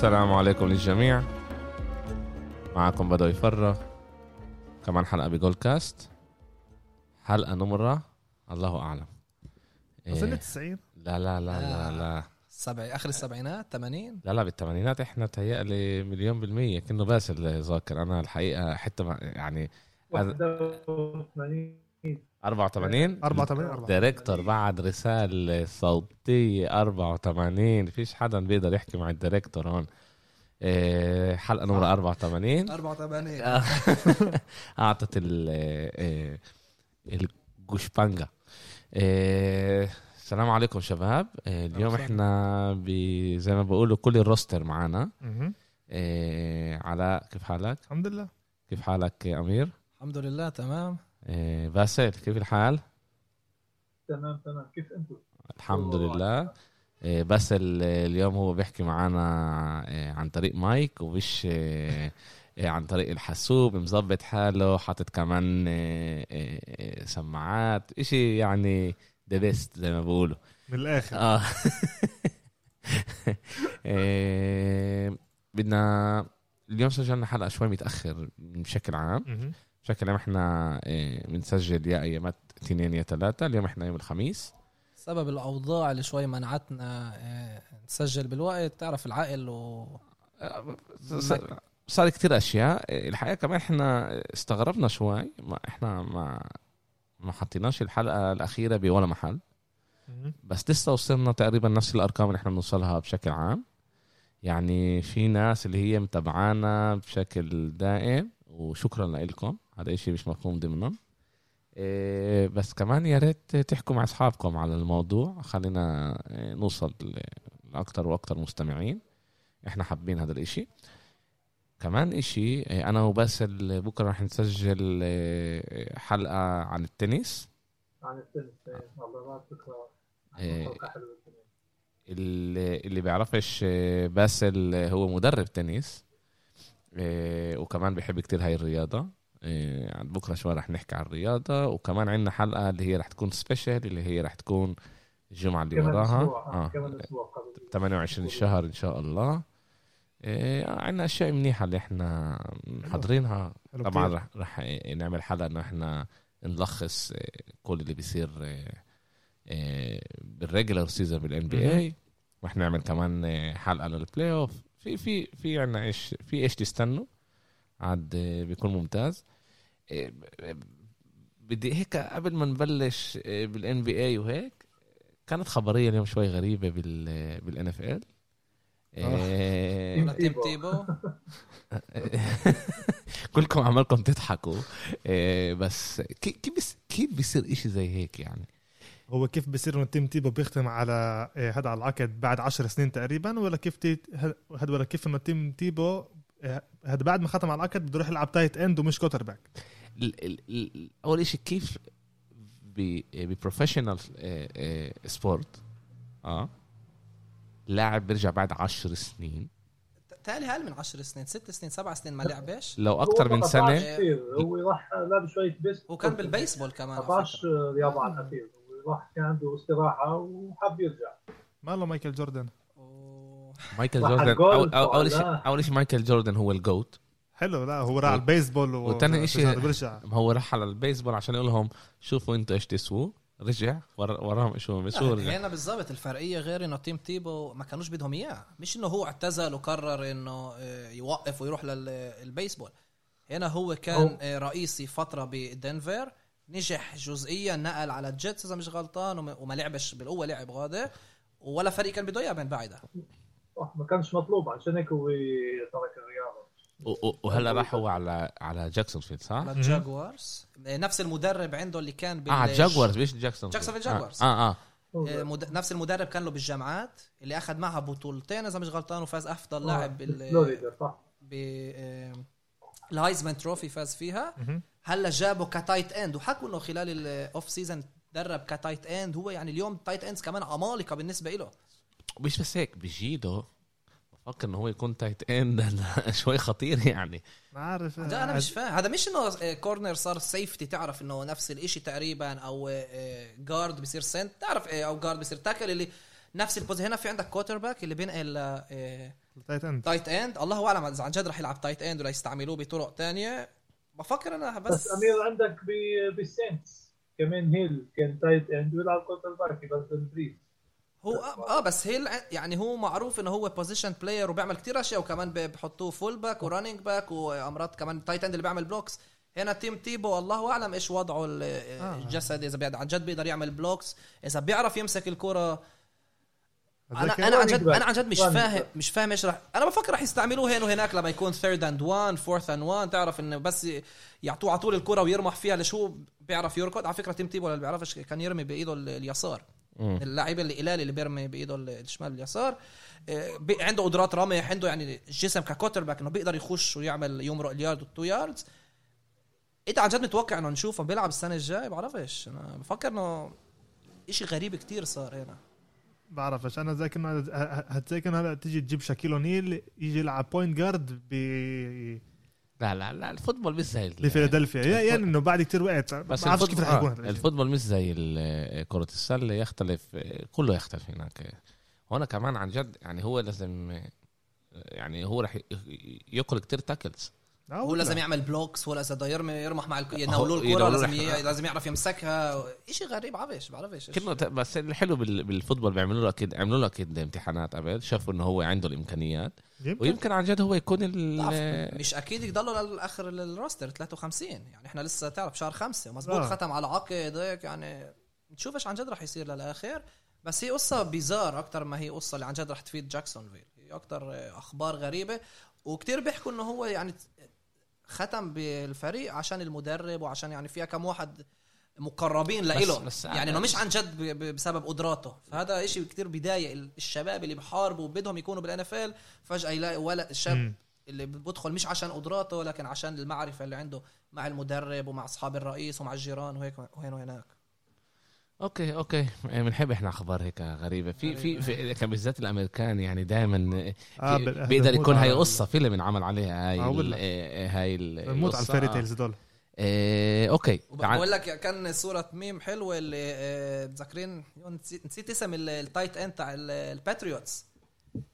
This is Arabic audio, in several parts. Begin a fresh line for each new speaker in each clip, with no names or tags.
السلام عليكم للجميع. معكم بدو يفرغ كمان حلقة بجول كاست. حلقة نمرة. الله أعلم.
وصلنا
إيه.
90
لا لا لا لا لا.
سبع آخر السبعينات 80
لا لا بالثمانينات إحنا تهيألي مليون بالمية. كأنه باسل ذاكر. أنا الحقيقة حتى ما- يعني
81
84
84
دايركتور بعد رسالة صوتية 84 فيش حدا بيقدر يحكي مع الدايركتور هون. إيه، حلقة نمرة 84
84
آه. أعطت ال آه، الجوشبانجا آه، السلام عليكم شباب. آه، اليوم. إحنا ب- زي ما بقولوا كل الروستر. آه، علاء كيف حالك؟
الحمد لله.
كيف حالك يا أمير؟
الحمد لله تمام.
باسل كيف الحال؟
تمام تمام. كيف أنتم؟
الحمد. لله. آه، باسل آه، اليوم هو بيحكي معنا عن طريق مايك ومش عن طريق الحاسوب مظبط حاله حاطط كمان سماعات إشي يعني the best زي ما بقولوا
من
الآخر. آه. بدنا اليوم سجلنا حلقة شوي متأخر بشكل عام. بشكل عام إحنا آه، بنسجل يا أيامات اثنين يا ثلاثة اليوم إحنا يوم الخميس.
سبب الأوضاع اللي شوي منعتنا آه، نسجل بالوقت تعرف العقل و
س- صار كتير أشياء. الحقيقة كمان إحنا استغربنا شوي. ما إحنا ما ما حطيناش الحلقة الأخيرة بولا محل. بس لسه وصلنا تقريبا نفس الأرقام اللي إحنا بنوصلها بشكل عام. يعني في ناس اللي هي متابعانا بشكل دائم. وشكرا لكم هذا إشي مش مفهوم ضمنا. إيه، بس كمان يا ريت تحكوا مع أصحابكم على الموضوع. خلينا إيه، نوصل لاكثر وأكثر مستمعين. إحنا حابين هذا الإشي. كمان إشي إيه، أنا وباسل بكرة رح نسجل إيه، حلقة عن التنس.
عن التنس فكره
إيه. اللي اللي بيعرفش باسل هو مدرب تنس. وكمان بيحب كتير هاي الرياضة. آه، عند بكرة شوي رح نحكي عن الرياضة. وكمان عندنا حلقة اللي هي رح تكون special اللي هي رح تكون الجمعة اللي وراها.
آه. كمان أسبوع قبل
28 شهر إن شاء الله. آه، عندنا أشياء منيحة اللي إحنا محضرينها
حلو.
طبعا. رح, رح نعمل حلقة إنه إحنا نلخص كل اللي بيصير بال regular season بال NBA رح نعمل كمان حلقة لل playoff في في في عنا إيش في إيش تستنوا؟ عاد بيكون ممتاز. بدي هيك قبل ما نبلش بال NBA وهيك كانت خبرية اليوم شوي غريبة بال بال
NFL تيم تيبو.
كلكم عمالكم تضحكوا. بس كي- كيف بس كيف بيصير إشي زي هيك يعني؟
هو كيف بصير إنه تيم تيبو بيختم على إيه، هذا على العقد بعد 10 سنين تقريبا ولا كيف تي هذا ولا كيف إنه تيم تيبو إيه، هذا بعد ما ختم على العقد بده يروح يلعب tight end ومش quarterback
ال- ال- ال- أول إشي كيف ب professional sport آه لاعب بيرجع بعد عشر سنين؟
تالي أقل من 10 سنين؟ 6 سنين؟ 7 سنين؟ ما لعبش؟
لو
أكثر
من
سنة. هو راح لعب شوية بيس
وكان بالبيسبول كمان على
14
فكرة.
رياضة على الأخير هو راح كان عنده استراحة وحب يرجع.
ماله مايكل جوردن؟
مايكل جوردن اول شيء. أول شيء مايكل جوردن هو ال GOAT.
حلو لا هو راح على البيسبول و...
وتاني إشي-
برجع.
هو راح على البيسبول عشان يقول لهم شوفوا أنتوا إيش تسووا. رجع ورا- وراهم شو
لا،
رجع
هنا بالضبط الفرقية غير إنه تيم تيبو ما كانوش بدهم إياه. مش إنه هو اعتزل وقرر إنه آه، يوقف ويروح للبيسبول هنا هو كان
هو-
آه، رئيسي فترة بدنفر نجح جزئيا نقل على الجيتس إذا مش غلطان وما- لعبش بالقوة لعب غادة ولا فريق كان بده اياه من بعدها
ما كانش مطلوب عشان هيك هو ترك
و- وهلا راح هو على على جاكسونفيلد صح؟
للجاكوارز آه، نفس المدرب عنده اللي كان بال
آه جاكورز مش جاكسون
جاكسونفيل جاكورز.
آه آه,
آه.
آه، مد... نفس المدرب كان له بالجامعات اللي أخذ معها بطولتين إذا مش غلطان وفاز أفضل لاعب بال ب آه، ال Heisman trophy فاز فيها. هلا جابه ك tight end. وحكوا إنه خلال ال off season درب ك tight end. هو يعني اليوم tight ends كمان عمالقة بالنسبة له
مش بس هيك بجيله بفكر إنه هو يكون tight end شوي خطير يعني.
ما عارف.
ده أنا مش فاهم. هذا مش إنه corner صار safety تعرف إنه نفس الإشي تقريبا أو guard بصير center تعرف آه، أو guard بصير tackle اللي نفس ال position هنا في عندك quarterback اللي بينقل آه،
tight end
tight end الله أعلم إذا عن جد رح يلعب tight end ولا يستعملوه بطرق تانية. بفكر أنا بس,
بس أمير عندك ب- بالسينتس كمان هيل كان tight end ويلعب quarterback بس بريز
هو آه, آه بس هي يعني هو معروف إنه هو position player وبيعمل كتير أشياء وكمان بحطوه fullback و running back ومرات كمان tight end اللي بيعمل blocks هنا تيم تيبو الله أعلم إيش وضعه ال- الجسدي إذا عن جد بيقدر يعمل blocks إذا بيعرف يمسك الكرة أنا أنا عن جد أنا عن جد مش فاهم. مش فاهم إيش رح أنا بفكر رح يستعملوه هنا وهناك لما يكون third and one fourth and one تعرف إنه بس يعطوه على طول الكره ويرمح فيها ليش هو بيعرف يركض. على فكرة تيم تيبو اللي بيعرفش كان يرمي بإيده ال- اليسار. اللاعب اللي قلال اللي بيرمي بإيده ال- الشمال اليسار. آه، عنده قدرات رمح عنده يعني الجسم ك quarterback إنه بيقدر يخش ويعمل يمرق ال yard وال two yards إنت عن جد متوقع إنه نشوفه بيلعب السنة الجاية؟ بعرفش. أنا بفكر إنه إشي غريب كتير صار هنا.
بعرفش أنا زي كأنه هتزي كأنه هلا تيجي تجيب شاكيل اونيل يجي يلعب point guard ب
لا لا لا ال football مش زي
لفيلادلفيا. يا- يعني إنه بعد كتير وقت ما
بس
بعرفش
ال football,
كيف رح يكون.
آه.
ال
football مش زي ال- كرة السلة. يختلف كله يختلف هناك. هنا كمان عن جد يعني هو لازم يعني هو رح ياكل كتير tackles
آه
هو. لازم يعمل blocks هو لازم يرمي يرمح مع الك...
هو
يناولوه
الكرة
لازم ي... لازم يعرف يمسكها. إشي غريب بعرفش بعرفش
ت- بس الحلو بال- بال football بيعملوا له أكيد عملوا له أكيد امتحانات قبل شافوا إنه هو عنده الإمكانيات.
يمكن.
ويمكن عن جد هو يكون ال
مش أكيد يضلوا للآخر ال roster 53 يعني إحنا لسه تعرف شهر خمسة مزبوط
آه.
ختم على عقد هيك يعني نشوف إيش عن جد رح يصير للآخر. بس هي قصة bizarre أكثر ما هي قصة اللي عن جد رح تفيد جاكسونفيل. هي أكثر أخبار غريبة وكتير بيحكوا إنه هو يعني ختم بالفريق عشان المدرب وعشان يعني فيها كم واحد مقربين لإله
بس-
يعني إنه مش عن جد بسبب قدراته. فهذا إشي كتير بيضايق الشباب اللي بحاربوا وبدهم يكونوا بال NFL فجأة يلاقي ولد الشاب
مم.
اللي بدخل مش عشان قدراته لكن عشان المعرفة اللي عنده مع المدرب ومع أصحاب الرئيس ومع الجيران وهيك وهين وهناك.
أوكي أوكي بنحب إحنا أخبار هيك غريبة في في, في كان بالذات الأمريكان يعني دائما
آه،
بيقدر يكون هاي قصة فيلم انعمل عليها هاي
آه،
ال-. آه، هاي
بنموت على. ال
fairy.
tales دول
آه، okay
وبقول لك كان صورة ميم حلوة اللي متذكرين نسيت نسيت اسم ال- ال tight end تاع ال- الباتريوتس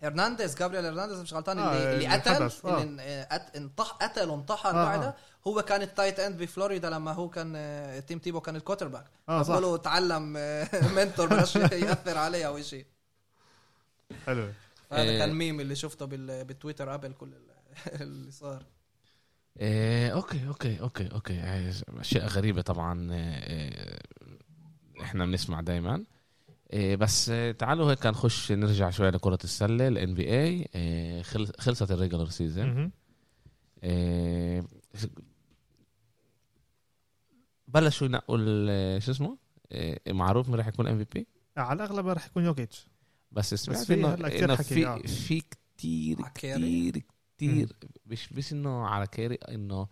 هرنانديز جابرييل هرنانديز مش غلطان اللي, اللي
اللي
قتل
آه.
اللي آه، قت- انطح قتل وانتحر
آه،
بعدها
آه.
هو كان ال tight end بفلوريدا لما هو كان آه، تيم تيبو كان ال quarterback
آه صح.
بقولوا تعلم آه، mentor بلاش يأثر عليه أو شيء.
حلو.
هذا
آه.
كان ميم اللي شفته بال- بالتويتر قبل كل ال- اللي صار.
آه، okay okay okay okay. آه، أشياء غريبة طبعا آه، آه، إحنا بنسمع دائما بس آه، تعالوا هيك نخش نرجع شوي لكرة السلة ال NBA خلصت ال regular
season.
آه، بلشوا ينقوا شو اسمه؟ آه، معروف مين راح يكون MVP
على الأغلب راح يكون يوكيتش.
بس سمعت
في
انه. في في
كيري.
كتير كتير. مش بس إنه على كيري إنه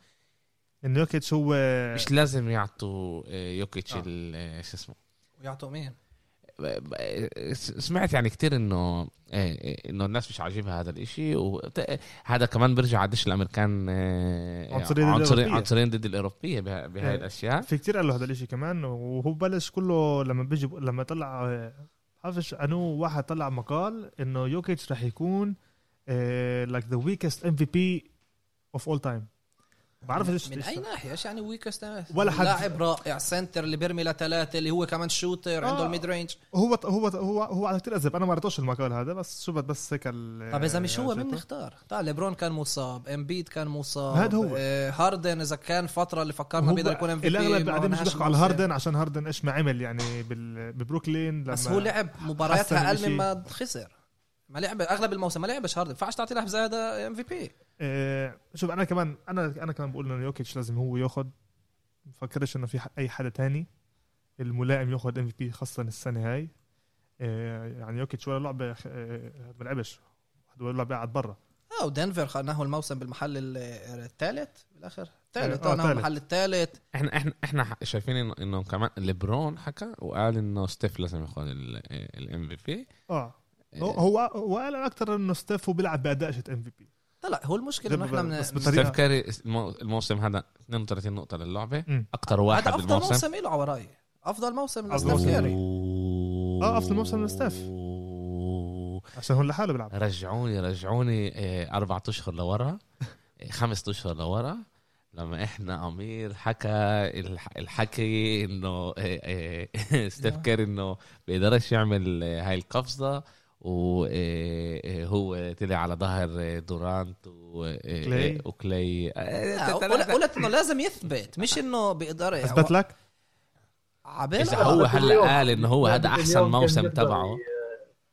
إنه يوكيتش هو
مش لازم يعطوا آه، يوكيتش
آه.
ال- آه، شو اسمه؟
ويعطوا مين؟
سمعت يعني كتير إنه إيه، إنه الناس مش عاجبها هذا الإشي وهذا كمان بيرجع قديش الأمريكان آه،
عنصرية ضد
عنصريين
الأوروبية.
عنصريين ضد الأوروبية بها- بهاي
إيه.
الأشياء
في كتير قال له هذا الإشي كمان وهو بلش كله لما بيجي لما طلع بعرفش أنو واحد طلع مقال إنه يوكيتش رح يكون like the weakest MVP of all time بعرف إيش
من أي ناحية إيش يعني weakest
ولا حد-
لاعب رائع center اللي بيرمي لثلاثه اللي هو كمان shooter عنده
آه.
ال mid range
هو هو هو هو على كتير اذب أنا ما قريتوش المقال هذا بس شفت بس هيك
طب إذا مش هو. مين نختار؟ طيب ليبرون كان مصاب امبيد كان مصاب
هاد هو.
آه، هاردن إذا كان فترة اللي فكرنا بيقدر يكون MV
الاغلب بعدين مش بيحكوا على هاردن عشان هاردن إيش ما عمل يعني ببروكلين لما
بس هو لعب مباريات
أقل.
مما خسر ما لعب أغلب الموسم ما لعبش هاردن ينفعش تعطي لاعب زي هذا
MVP شوف أنا كمان أنا أنا كمان بقول إنه يوكيتش لازم هو ياخذ بفكرش إنه في أي حدا تاني. الملائم ياخذ MVP خاصة السنة هاي. آه، يعني يوكيتش ولا لعبة آه، ما لعبش. ولا لعبة قاعد برا.
آه ودنفر خدناه الموسم بالمحل ال- الثالث بالآخر. الثالث
آه،
آه
ثالث.
المحل الثالث
إحنا إحنا إحنا شايفين انه إنه كمان ليبرون حكى وقال إنه ستيف لازم ياخذ ال MVP
آه. هو هو هو قال أكثر إنه ستيف هو بيلعب بأداء شت MVP.
لا لا هو المشكلة إنه إحنا من
بس
ستيف كاري المو- الموسم هذا 32 نقطة
للعبة.
أكثر واحد
هذا أفضل
بالموسم.
موسم له على رأيي. أفضل موسم
أفضل
لستيف
موسم.
كاري.
آه أفضل موسم لستيف. عشان هو لحاله بيلعب.
رجعوني رجعوني آه، أربعة أشهر لورا. آه، خمسة أشهر لورا. لما إحنا أمير حكى الح- الحكي إنه آه، ستيف كيري إنه بيقدرش يعمل هاي القفزة. وهو طلع على ظهر دورانت. وكلاي
لا،
آه،
قلت إنه لازم يثبت مش إنه بيقدر
اثبت لك؟
إذا هو
هلأ
قال إنه هو هذا أحسن
كان
موسم تبعه.
ي-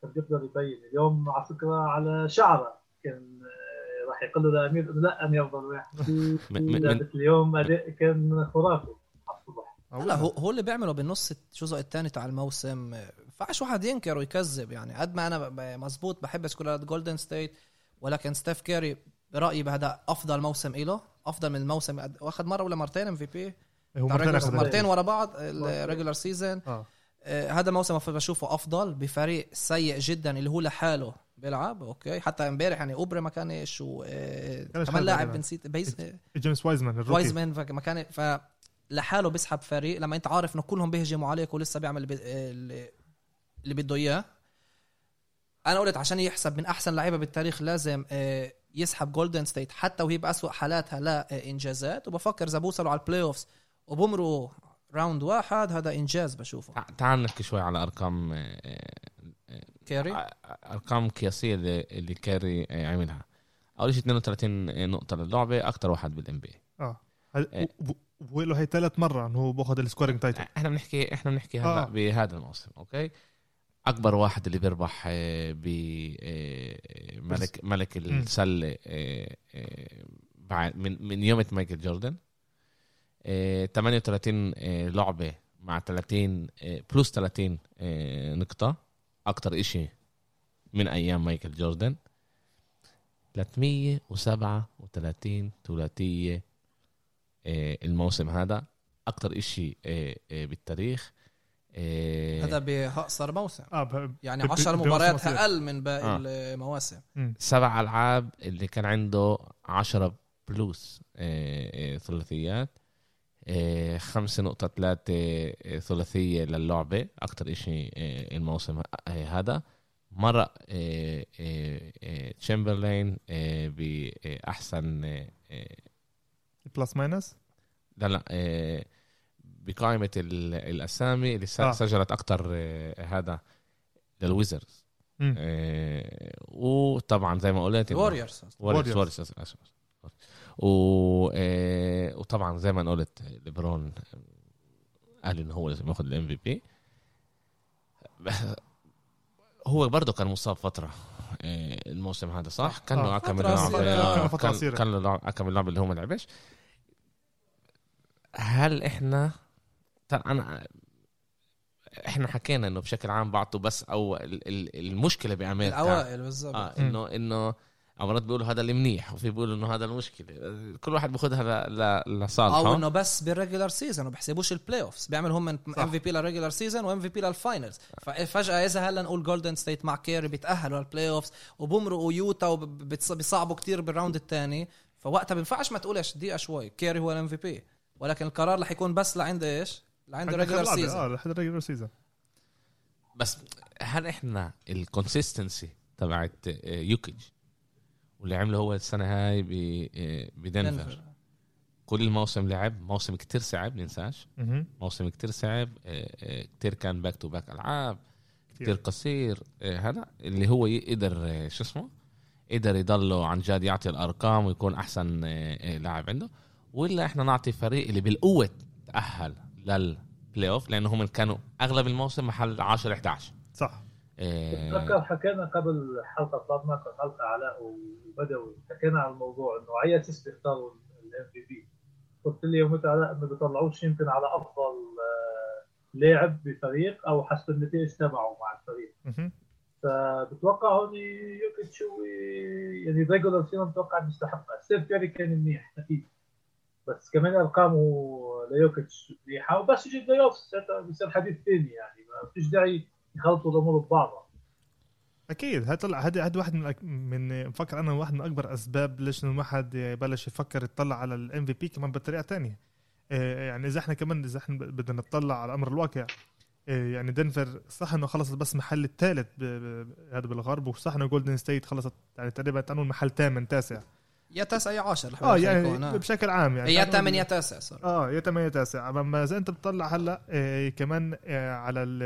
كان يقدر يبين اليوم على فكرة على شعره. كان آه، راح يقول له لأمير إنه لا أمير أفضل. واحد لعبة اليوم أداء كان خرافي. على الصبح
هو هو اللي بيعمله بالنص الجزء الثاني تاع الموسم ينفعش واحد ينكر ويكذب يعني. قد ما أنا مزبوط بحب سكولات جولدن ستيت ولكن ستيف كيري برأيي بهذا أفضل موسم له أفضل من الموسم واخذ مرة ولا مرتين MVP
هو مرتين
ورا بعض ال regular
season
آه. آه، هذا الموسم بشوفه أفضل بفريق سيء جدا اللي هو لحاله بيلعب أوكي. حتى امبارح يعني أوبري ما كانش و آه، كمان لاعب. نسيت بيز
جيمس وايزمان ال
rookie. وايزمان ما كان ف لحاله بيسحب فريق. لما أنت عارف إنه كلهم بيهجموا عليك ولسه بيعمل بي- اللي- بده إياه. أنا قلت عشان يحسب من أحسن لعيبة بالتاريخ لازم آه، يسحب جولدن ستيت حتى وهي بأسوأ حالاتها لا آه، إنجازات. وبفكر إذا بوصلوا على ال playoffs وبمروا round واحد هذا إنجاز بشوفه.
تع- تعال نحكي شوي على أرقام آه،
كيري؟
آه، أرقام قياسية اللي, اللي كاري عملها أول شيء 32 نقطة للعبة أكثر واحد بال NBA
آه. هل-
إيه.
و- و- وبقول له هي ثالث مرة إنه هو بأخذ ال scoring
title إحنا بنحكي إحنا بنحكي هلأ
آه.
بهذا الموسم أوكي؟ أكبر واحد اللي بيربح ب ملك ملك السله آه، آه، بعد من من يوم مايكل جوردن. آه، 38 آه، لعبة مع 30 آه، بلس 30 آه، نقطة. أكتر إشي من أيام مايكل جوردن. 337 ثلاثية آه، الموسم هذا. أكتر إشي آه، آه، بالتاريخ. آه،
هذا بأقصر موسم.
آه ب-
يعني
ب-
10
ب-
مباريات أقل من باقي
آه.
المواسم.
سبع ألعاب اللي كان عنده 10 plus آه، آه، ثلاثيات. آه، خمسة نقطة ثلاثة آه، ثلاثية للعبة أكتر إشي آه، الموسم آه، هذا. مرة آه، آه، آه، تشامبرلين آه، بأحسن آه، آه،
plus minus؟
لا لا آه، بقائمة ال- الأسامي اللي
آه.
سجلت أكتر آه، هذا للويزرز. آه، وطبعا زي ما قلت
Warriors
Warriors
Warriors.
Warriors أسف أسف و آه، وطبعا زي ما قلت ليبرون قال إنه هو لازم ياخذ ال MVP هو برضه كان مصاب فترة آه، الموسم هذا صح؟ كان له. كم. آه،
كان
كان له لعب- كم لعبه اللي هو ما لعبش هل إحنا طبعا أنا إحنا حكينا إنه بشكل عام بعطوا بس أو ال- ال- المشكلة بأمريكا.
الأوائل بالضبط.
آه إنه إنه مرات بيقولوا هذا اللي منيح وفي بيقولوا إنه هذا المشكلة. كل واحد بياخذها لصالحه.
أو إنه بس بال regular season وما بحسبوش ال playoffs بيعملوا هم. MVP لل regular season و MVP لل finals ففجاه إذا هلا نقول جولدن ستيت مع كيري بيتأهلوا لل playoffs وبمرقوا يوتا وبيصعبوا كتير بال round الثاني فوقتها بينفعش ما تقولش دقيقة شوي كيري هو ال MVP ولكن القرار رح يكون بس لعند إيش؟ لعند ال
regular
آه season
لحد ال regular season
بس هل إحنا ال consistency تبعت يوكيتش واللي عمله هو السنة هاي ب- آه، بدنفر. كل الموسم لعب موسم كتير صعب ننساش. موسم كتير صعب آه، آه، كتير كان back to back ألعاب كتير. قصير هذا اللي هو يقدر شو اسمه؟ قدر يضله عن جد يعطي الأرقام ويكون أحسن لاعب عنده. ولا إحنا نعطي فريق اللي بالقوة تأهل لل playoff لأنه هم كانوا أغلب الموسم محل 10 11
صح.
آه،
تذكر حكينا قبل حلقة كانت حلقة علاء وبدوي حكينا عن الموضوع إنه على أساس بيختاروا ال MVP قلت لي يوم علاء إنه بيطلعوش يمكن على أفضل آه، لاعب بفريق أو حسب النتائج تبعه مع الفريق. فبتوقع هون يوكيتش يعني regular season بتوقع بيستحقها ستيف كاري كان منيح أكيد. بس كمان أرقامه ليوكيتش منيحه وبس يجي playoff بصير حديث ثاني يعني ما فيش داعي يخلطوا الأمور ببعضها.
أكيد هاي طلع هذا هذا واحد من الأك- من بفكر أنا واحد من أكبر أسباب ليش الواحد يبلش يفكر يطلع على ال MVP كمان بطريقة تانية. إيه، يعني إذا إحنا كمان إذا إحنا بدنا نطلع على أمر الواقع إيه، يعني دنفر صح إنه خلصت بس محل الثالث هذا بالغرب وصح إنه جولدن ستيت خلصت يعني تقريبا تقول محل ثامن تاسع.
يا تاسع يا عاشر رح
آه
بالآخر
يعني
آه.
بشكل عام يعني.
يا
تقول-
ثامن يا تاسع صار
آه يا 8 تاسع أما اذا أنت بتطلع هلأ إيه كمان إيه على ال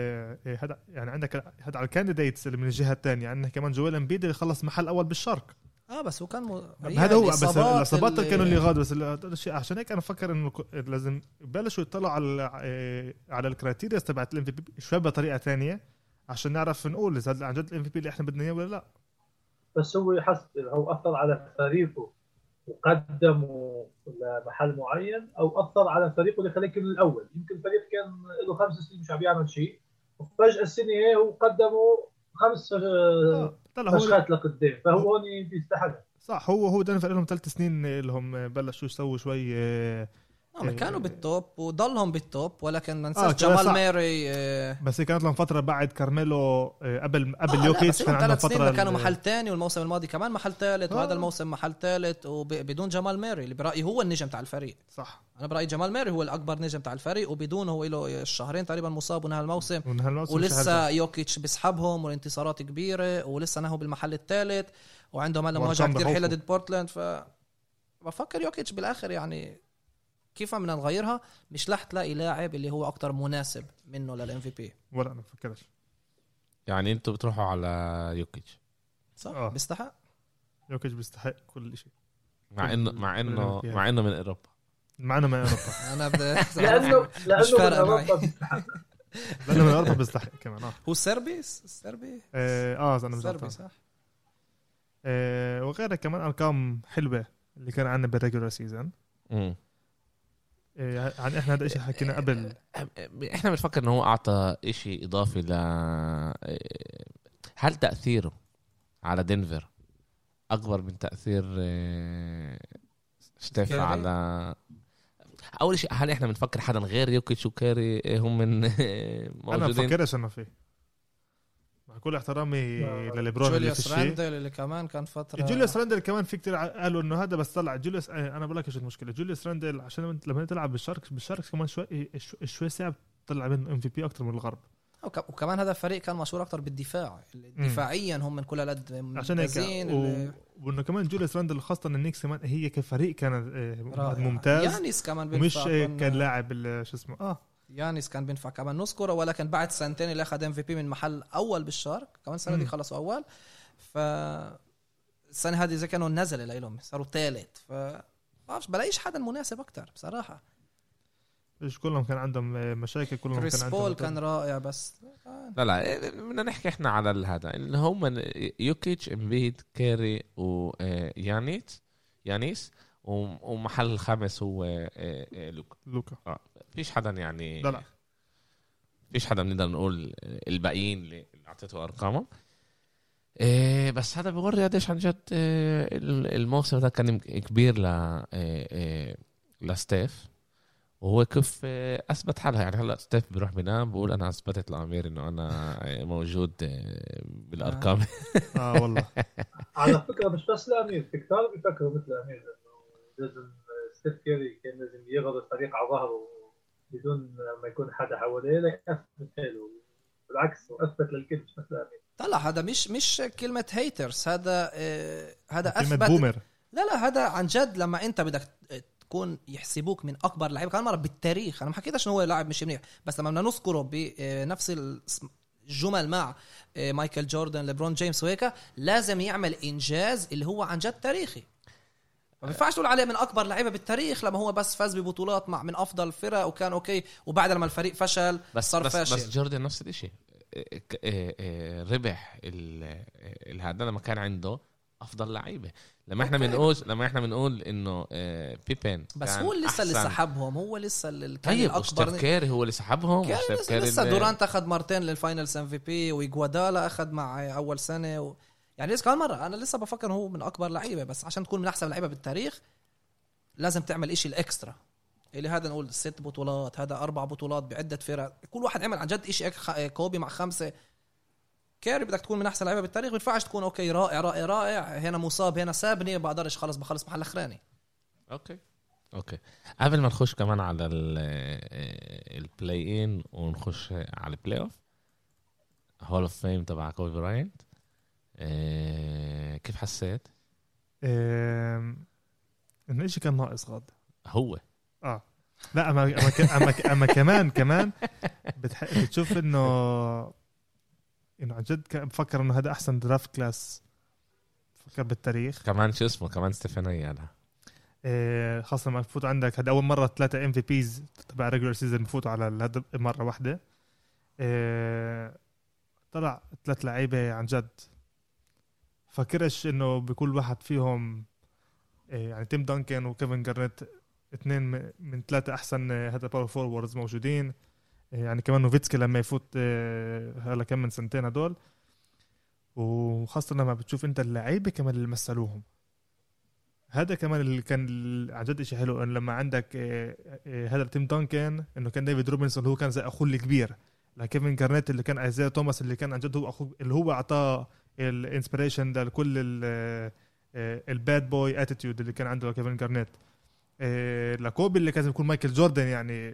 إيه هذا يعني عندك هذا على ال candidates اللي من الجهة الثانية عندك كمان جويل امبيد اللي خلص محل أول بالشرق.
آه بس هو كان م...
هذا هو بس
الإصابات
كانوا اللي غادوا بس الشيء عشان هيك أنا بفكر إنه لازم يبلشوا يطلعوا على على ال criteria تبعت ال MVP شوي بطريقة ثانية عشان نعرف نقول إذا عن جد ال MVP اللي إحنا بدنا إياه ولا لأ.
بس هو إذا هو اثر على فريقه وقدمه لمحل معين أو اثر على فريقه اللي خليه يكون الأول. يمكن فريق كان له خمس سنين مش عم يعمل شيء وفجأة السنة هي هو قدمه خمس آه،
آه،
فشخات لقدام فهو هون بيستحق.
صح هو هو دنفر لهم ثلاث سنين اللي هم بلشوا يسووا شوي آه،
آه كانوا بال top وضلهم بال top ولكن ما
آه،
ننساش
كان
جمال
صح.
ماري آه
بس هي كانت لهم فترة بعد كارميلو آه، قبل قبل
آه، لا،
يوكيتش كان عندهم فترة
كانوا محل ثاني والموسم الماضي كمان محل ثالث
آه.
وهذا الموسم محل ثالث وبدون جمال ماري اللي برأيي هو النجم تاع الفريق
صح
أنا برأيي جمال ماري هو الأكبر نجم تاع الفريق وبدون هو له الشهرين تقريبا مصاب ونهى الموسم
ونهى الموسم
ولسه. يوكيتش بيسحبهم والانتصارات كبيرة ولسه نهوا بالمحل الثالث وعندهم هلا مواجهه كثير
حلوة.
ضد بورتلاند ف بفكر يوكيتش بالآخر يعني كيف بدنا نغيرها؟ مش رح تلاقي لاعب اللي هو أكثر مناسب منه لل MVP
ولا أنا بفكرش
يعني أنتوا بتروحوا على يوكيتش.
صح
آه.
بيستحق.
يوكيتش بيستحق كل شيء.
مع انه مع انه مع إنه من أوروبا.
معنا من أوروبا.
أنا بدي لأنه
لأنه من. أوروبا بيستحق.
لأنه من أوروبا بيستحق كمان آه.
هو سربي سربي
آه آه، أنا مش
سربي صح.
آه وغيرها كمان أرقام حلوة اللي كان عندنا بال regular
season
آه عن إحنا هذا الشيء حكينا قبل.
إحنا بنفكر إنه هو أعطى إشي إضافي ل هل تأثيره على دنفر أكبر من تأثير آه، ستيف؟ على أول شيء هل إحنا بنفكر حدا غير يوكيتش وكاري هم من
أنا
موجودين؟
بفكرش انه فيه. مع كل احترامي. لليبرون اللي في
جوليوس راندل اللي كمان كان فتره
جوليوس راندل كمان في كتير قالوا إنه هذا بس طلع جوليوس آه، أنا بقول لك إيش المشكلة. جوليوس راندل عشان لما تلعب بالشرق بالشرق كمان شوي شوي- صعب تطلع منه MVP أكثر من الغرب.
وك- وكمان هذا الفريق كان مشهور أكثر بالدفاع. دفاعيا هم من كل هالقد
عشان هيك و... وإنه كمان جوليوس راندل خاصة النيكس كمان هي كفريق كان
رائع.
ممتاز.
يانيس كمان كنا-
كان لاعب شو اسمه آه.
يانيس كان بينفع كمان. نذكره ولكن بعد سنتين اللي أخذ MVP من محل أول بالشرق كمان السنة دي. خلصوا أول. ف السنة هذه زي كانوا نزل لهم صاروا ثالث ف بعرفش بلاقيش حدا مناسب أكثر بصراحة.
مش كلهم كان عندهم آه، مشاكل كلهم
كريس
كان
بول كان رائع بس
لا لا بدنا نحكي إحنا على هذا. اللي هم يوكيتش امبيد كاري ويانيس يانيس و- ومحل الخامس هو آه، آه، لوكا.
لوكا.
فيش حدا يعني
لا لا.
فيش حدا بنقدر نقول الباقيين اللي أعطيته ارقامهم إيه بس هذا بيوري قديش عن جد إيه الموسم ده كان كبير ل إيه إيه لستيف. وهو كيف إيه أثبت حالها. يعني هلأ ستيف بيروح بينام بقول أنا أثبتت لأمير إنه أنا إيه موجود إيه بالأرقام.
آه. والله.
على فكرة مش بس لأمير في كثار بيفكروا مثل أمير إنه لازم ستيف كيري كان لازم يجر الفريق على ظهره. بدون ما يكون حدا حواليه ليثبت حاله بالعكس هو أثبت للكل مش مثل
طلع هذا مش مش كلمة haters هذا آه، هذا
كلمة
اثبت
بومر
لا لا هذا عن جد لما أنت بدك تكون يحسبوك من أكبر لعيبه كمان مرة بالتاريخ. أنا ما حكيتش إنه هو لاعب مش منيح بس لما بدنا نذكره بنفس الجملة مع آه، مايكل جوردن ليبرون جيمس وهيك لازم يعمل إنجاز اللي هو عن جد تاريخي. ما بينفعش تقول عليه من أكبر لعيبة بالتاريخ لما هو بس فاز ببطولات مع من أفضل فرق وكان أوكي وبعد لما الفريق فشل
بس
صار
بس
فاشل
بس جوردن نفس الشيء ربح ال- ال- هذا لما كان عنده أفضل لعيبة لما
إحنا.
بنقول لما إحنا بنقول إنه آه، بيبن
بس هو لسه اللي. سحبهم هو لسه اللي كان
طيب الأكبر كيري هو اللي سحبهم
كان لسه, لسه دورانت أخذ مرتين لل finals MVP وايجوادالا أخذ مع أول سنة و... يعني لسه كمان مرة أنا لسه بفكر هو من أكبر لعيبة بس عشان تكون من أحسن لعيبة بالتاريخ لازم تعمل إشي ال extra. اللي هذا نقول ست بطولات هذا أربع بطولات بعدة فرق. كل واحد عمل عن جد شيء خ- كوبي مع خمسة. كاري بدك تكون من أحسن لعيبة بالتاريخ ما ينفعش تكون أوكي رائع رائع رائع هنا مصاب هنا سابني بقدرش خلص بخلص محل أخراني.
أوكي. أوكي. قبل ما نخش كمان على ال- play in ونخش على ال playoff hall of fame تبع كوبي براينت آه، كيف حسيت؟
آم، إنه شيء كان ناقص god.
هو.
آه. لا اما أما أما, أما كمان كمان بتح... بتشوف إنه إنه عن جد كان بفكر إنه هذا أحسن draft class بفكر بالتاريخ.
كمان شو اسمه؟ كمان ستيفاني هذا
إيه خاصة لما تفوت عندك. هذا أول مرة ثلاثة MVPs تبع regular season بفوتوا على هذا مرة واحدة. إيه طلع ثلاث لعيبة عن جد. فكرش إنه بكل واحد فيهم إيه يعني تيم دانكن وكيفن جارنيت اثنين من ثلاثة أحسن آه، هذا power forwards موجودين. إيه يعني كمان نوفيتسكي لما يفوت آه، هلا كم من سنتين هدول. وخاصة لما بتشوف أنت اللعيبة كمان اللي مثلوهم. هذا كمان اللي كان عن جد شيء حلو انه لما عندك آه، آه، هذا تيم دانكن إنه كان ديفيد روبنسون هو كان زي أخوه الكبير. لكيفن جارنيت اللي كان ايزايا توماس اللي كان عن جد هو أخوه اللي هو أعطاه ال inspiration لكل ال bad boy attitude اللي كان عنده كيفن جارنيت. آه، لكوبي اللي كان يكون مايكل جوردن يعني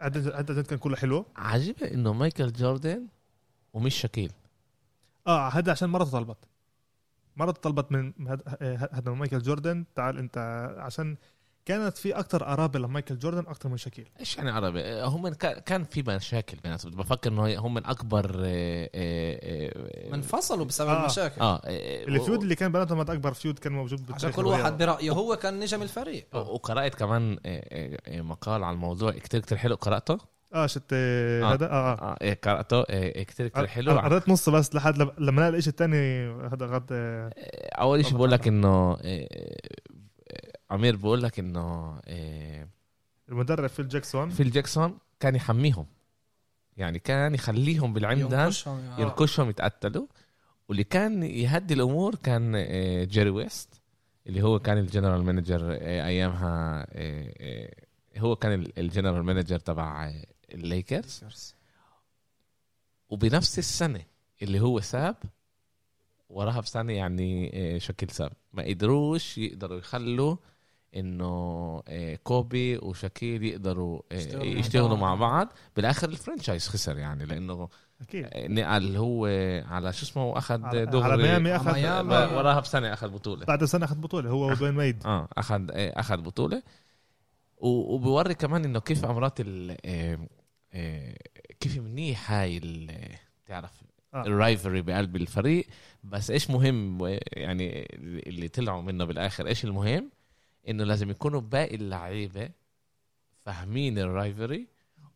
عن عن جد كان كله حلو.
عجيبة إنه مايكل جوردن ومش شاكيل.
آه هذا عشان مرته طلبت مرته طلبت من هذا هذا مايكل جوردن تعال أنت عشان كانت في أكثر قرابه لمايكل جوردن أكثر من شاكيل.
إيش يعني عربي آه، هم كان في مشاكل بيناتهم. بفكر إنه هم من أكبر آه، آه، آه،
بسبب
آه.
المشاكل.
آه آه،
ال feud اللي كان بيناتهم أكبر feud كان موجود
عشان
بالتاريخ
كل
الرياضي.
واحد برأيه هو كان نجم الفريق.
و- وقرأت كمان آه، آه، آه، مقال على الموضوع. كتير كتير حلو. قرأته؟
آه shit آه، هذا؟ آه آه.
آه إيه، قرأته. آه، كتير كتير حلو.
أنا قريت نص بس لحد لما- نقل الشيء الثاني هذا god آه،
أول شيء بقول لك إنه آه، آه، عمير بقول لك إنه آه،
المدرب فيل جاكسون.
فيل جاكسون كان يحميهم. يعني كان يخليهم بالعمدان
ينكشهم.
ينكشهم يتقتلوا. واللي كان يهدي الأمور كان آه، جيري ويست اللي هو كان ال general manager آه، أيامها آه، آه، هو كان ال- ال general manager تبع آه، الليكرز. وبنفس السنة اللي هو ساب وراها بسنة يعني آه، شكل ساب. ما قدروش يقدروا يخلوا إنه آه، كوبي وشاكيل يقدروا آه،
يشتغلوا مع
يشتغلوا
بعض.
مع بعض. بالآخر ال franchise خسر يعني لأنه
أكيد.
نقل هو على شو اسمه
على,
دغري.
على ميامي. اخذ. آه،
وراها بسنه أخذ بطولة.
بعد سنة أخذ بطولة هو ودوين ويد
آه أخذ آه، أخذ بطولة. وبوري كمان إنه كيف امرات ال آه، آه، كيف منيح هاي ال- تعرف
آه.
ال rivalry بقلب الفريق. بس إيش مهم يعني اللي طلعوا منه بالآخر إيش المهم؟ إنه لازم يكونوا باقي اللعيبة فاهمين ال rivalry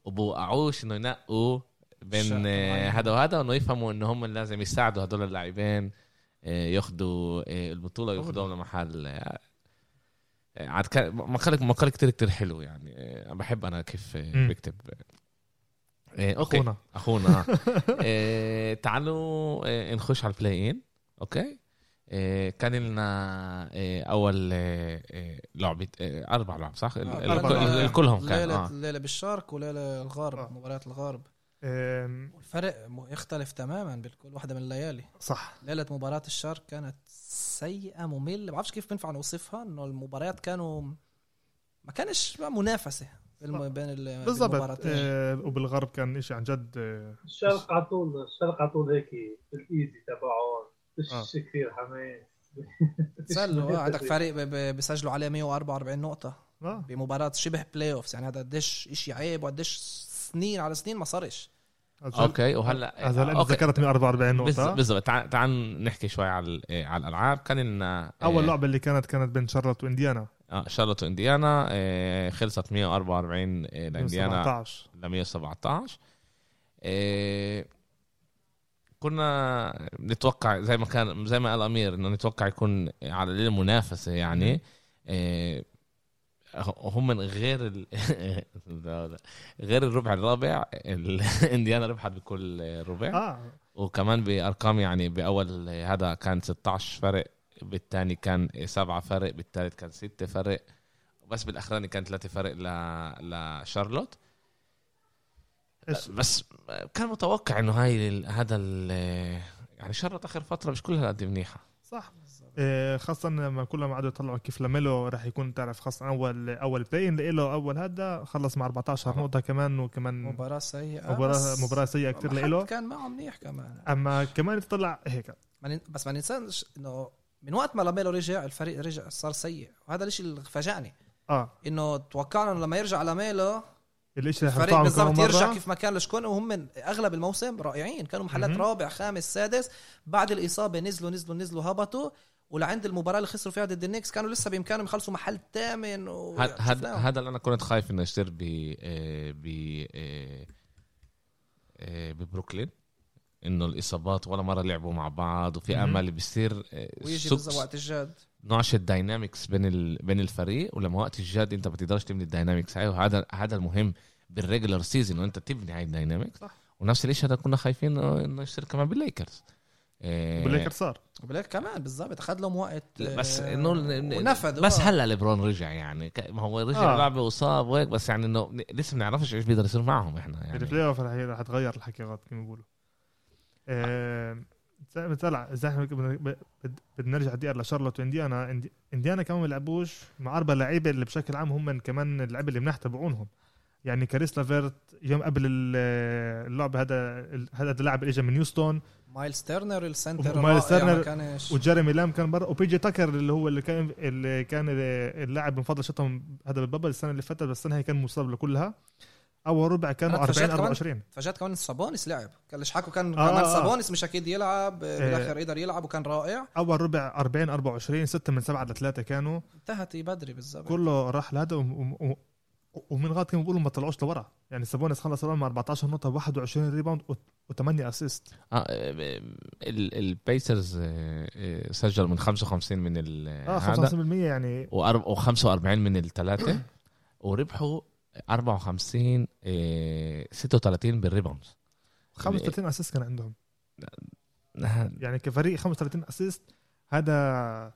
وبوقعوش إنه ينقوا بين هذا وهذا وإنه يفهموا إنه هم لازم يساعدوا هدول اللاعبين آه، ياخذوا آه، البطولة وياخذوهم لمحل آه، عاد كان مقال مقال كتير كتير حلو يعني بحب أنا كيف. بكتب okay. أخونا. أخونا. تعالوا نخش على ال play-in okay؟ كان لنا آه، أول آه، آه، لعبه آه، أربع لعب صح؟
أربع
كلهم كان
ليلة
آه.
ليلة بالشرق وليلة الغرب
آه.
مباريات الغرب. الفرق يختلف تماما بكل واحدة من الليالي.
صح.
ليلة مباراة الشرق كانت سيئة مملة. ما بعرفش كيف بينفع نوصفها إنه المباريات كانوا ما كانش بالم... بين بالمباراتين.
آه، وبالغرب كان شيء عن جد آه،
الشرق على طول الشرق على طول هيك ال easy تبعهم فيش
آه.
كثير حماس.
تسلوا آه، عندك فريق بيسجلوا عليه 144 نقطة.
آه.
بمباراة شبه playoffs يعني هذا قديش شيء عيب وقديش سنين على سنين ما صارش.
okay وهلأ
هذا هلا
أوكي.
ذكرت 144
بز-
نقطة.
بالضبط. تعال تعال نحكي شوي على آه، على الألعاب. كان لنا آه،
أول لعبة اللي كانت كانت بين شارلوت وإنديانا.
آه شارلوت وإنديانا آه، خلصت 144 آه، لإنديانا
17
ل 117 آه، كنا نتوقع زي ما كان زي ما قال أمير إنه نتوقع يكون على المنافسه يعني. آه، هم من غير ال... غير الربع الرابع الانديانا ربحت بكل ربع.
آه.
وكمان بأرقام يعني بأول هذا كان 16 فرق بالثاني كان سبعة فرق بالثالث كان ستة فرق. بس بالأخراني كان ثلاثة فرق ل... لشارلوت؟ بس كان متوقع إنه هاي ال- هذا ال... يعني شارلوت آخر فترة مش كلها قد منيحة.
صح إيه، خاصة لما كلهم قعدوا يطلعوا كيف لاميلو راح يكون تعرف خاصة أول أول play-in له أول هذا خلص مع 14 نقطة كمان وكمان
مباراة سيئة
مباراة مباراة سيئة
ما حد
له
كان معه منيح كمان.
أما كمان تطلع هيك.
ما بس ما ننساش إنه من وقت ما لاميلو رجع الفريق رجع صار سيء. وهذا الشيء اللي فاجأني
آه.
إنه توقعنا انه لما يرجع لاميلو
الاشي رح
الفريق بالضبط يرجع
مرة.
كيف ما كان لشكون وهم من أغلب الموسم رائعين. كانوا محلات. رابع خامس سادس. بعد الإصابة نزلوا نزلوا نزلوا هبطوا. ولعند المباراة اللي خسروا فيها ضد النكس كانوا لسه بإمكانهم يخلصوا محل ثامن و...
هذا هذا اللي أنا كنت خايف إنه يصير ب آه، ب آه، آه، ببروكلين. إنه الإصابات ولا مرة لعبوا مع بعض وفي. أمل بيصير
ويجي بالضبط وقت الجد
نوعش ال dynamics بين ال... بين الفريق ولما وقت الجد انت بتقدرش تبني ال dynamics هاي وهذا هذا المهم بال regular season انه انت تبني هاي ال dynamics
صح.
ونفس الشيء هذا كنا خايفين إنه إنه يصير كمان بالليكرز. آه،
بالليكر صار.
وبلاك كمان بالضبط. أخذ لهم وقت
بس
آه،
إنه
ونفذ.
بس
آه.
هلأ ليبرون رجع يعني. ما هو رجع
آه.
آه. لعبه وصاب وهيك بس يعني إنه لسه ما نعرفش إيش بيقدر يصير معهم إحنا يعني.
ال playoff رح رح تغير الحكي غلط كما بيقولوا. آه، زي- طلع اذا إحنا بدنا نرجع دقيقة لشارلوت وإنديانا. إنديانا كمان ما لعبوش مع أربع لعيبة اللي بشكل عام هم من كمان اللعيبة اللي مناح تبعونهم. يعني كاريس لافيرت يوم قبل ال- اللعبه هذا هذا اللاعب اللي اجى من هيوستون
مايلز تيرنر ال center
ومايلز
الرائع ما
تيرنر
كانش
وجيريمي لام كان برا. وبيجي تاكر اللي هو اللي كان اللي كان اللاعب المفضل شطهم هذا بالبابل السنة اللي فاتت بس السنة هي كان مصاب لكلها. اول ربع كانوا
أنا
40
اتفاجأت كمان.
24
فاجأت كمان سابونس لعب. كان ليش حكوا كان
آه،
كمان
آه.
سابونس مش أكيد يلعب. بالاخر قدر يلعب وكان رائع.
أول ربع 40 24 6 من 7 ل 3 كانوا.
انتهت بدري بالضبط.
كله راح لهذا وم- وم- ومن غاد كانوا بيقولوا ما طلعوش لورا. يعني سابونس خلص الأول مع 14 نقطة 21 ريباوند و8 assist
آه ال- البيسرز آه، آه، سجل من 55 من ال
آه
هذا.
55% يعني.
و45 من الثلاثة. وربحوا 54 آه، 36 بال rebounds.
35 assist كان عندهم. يعني كفريق 35 assist هذا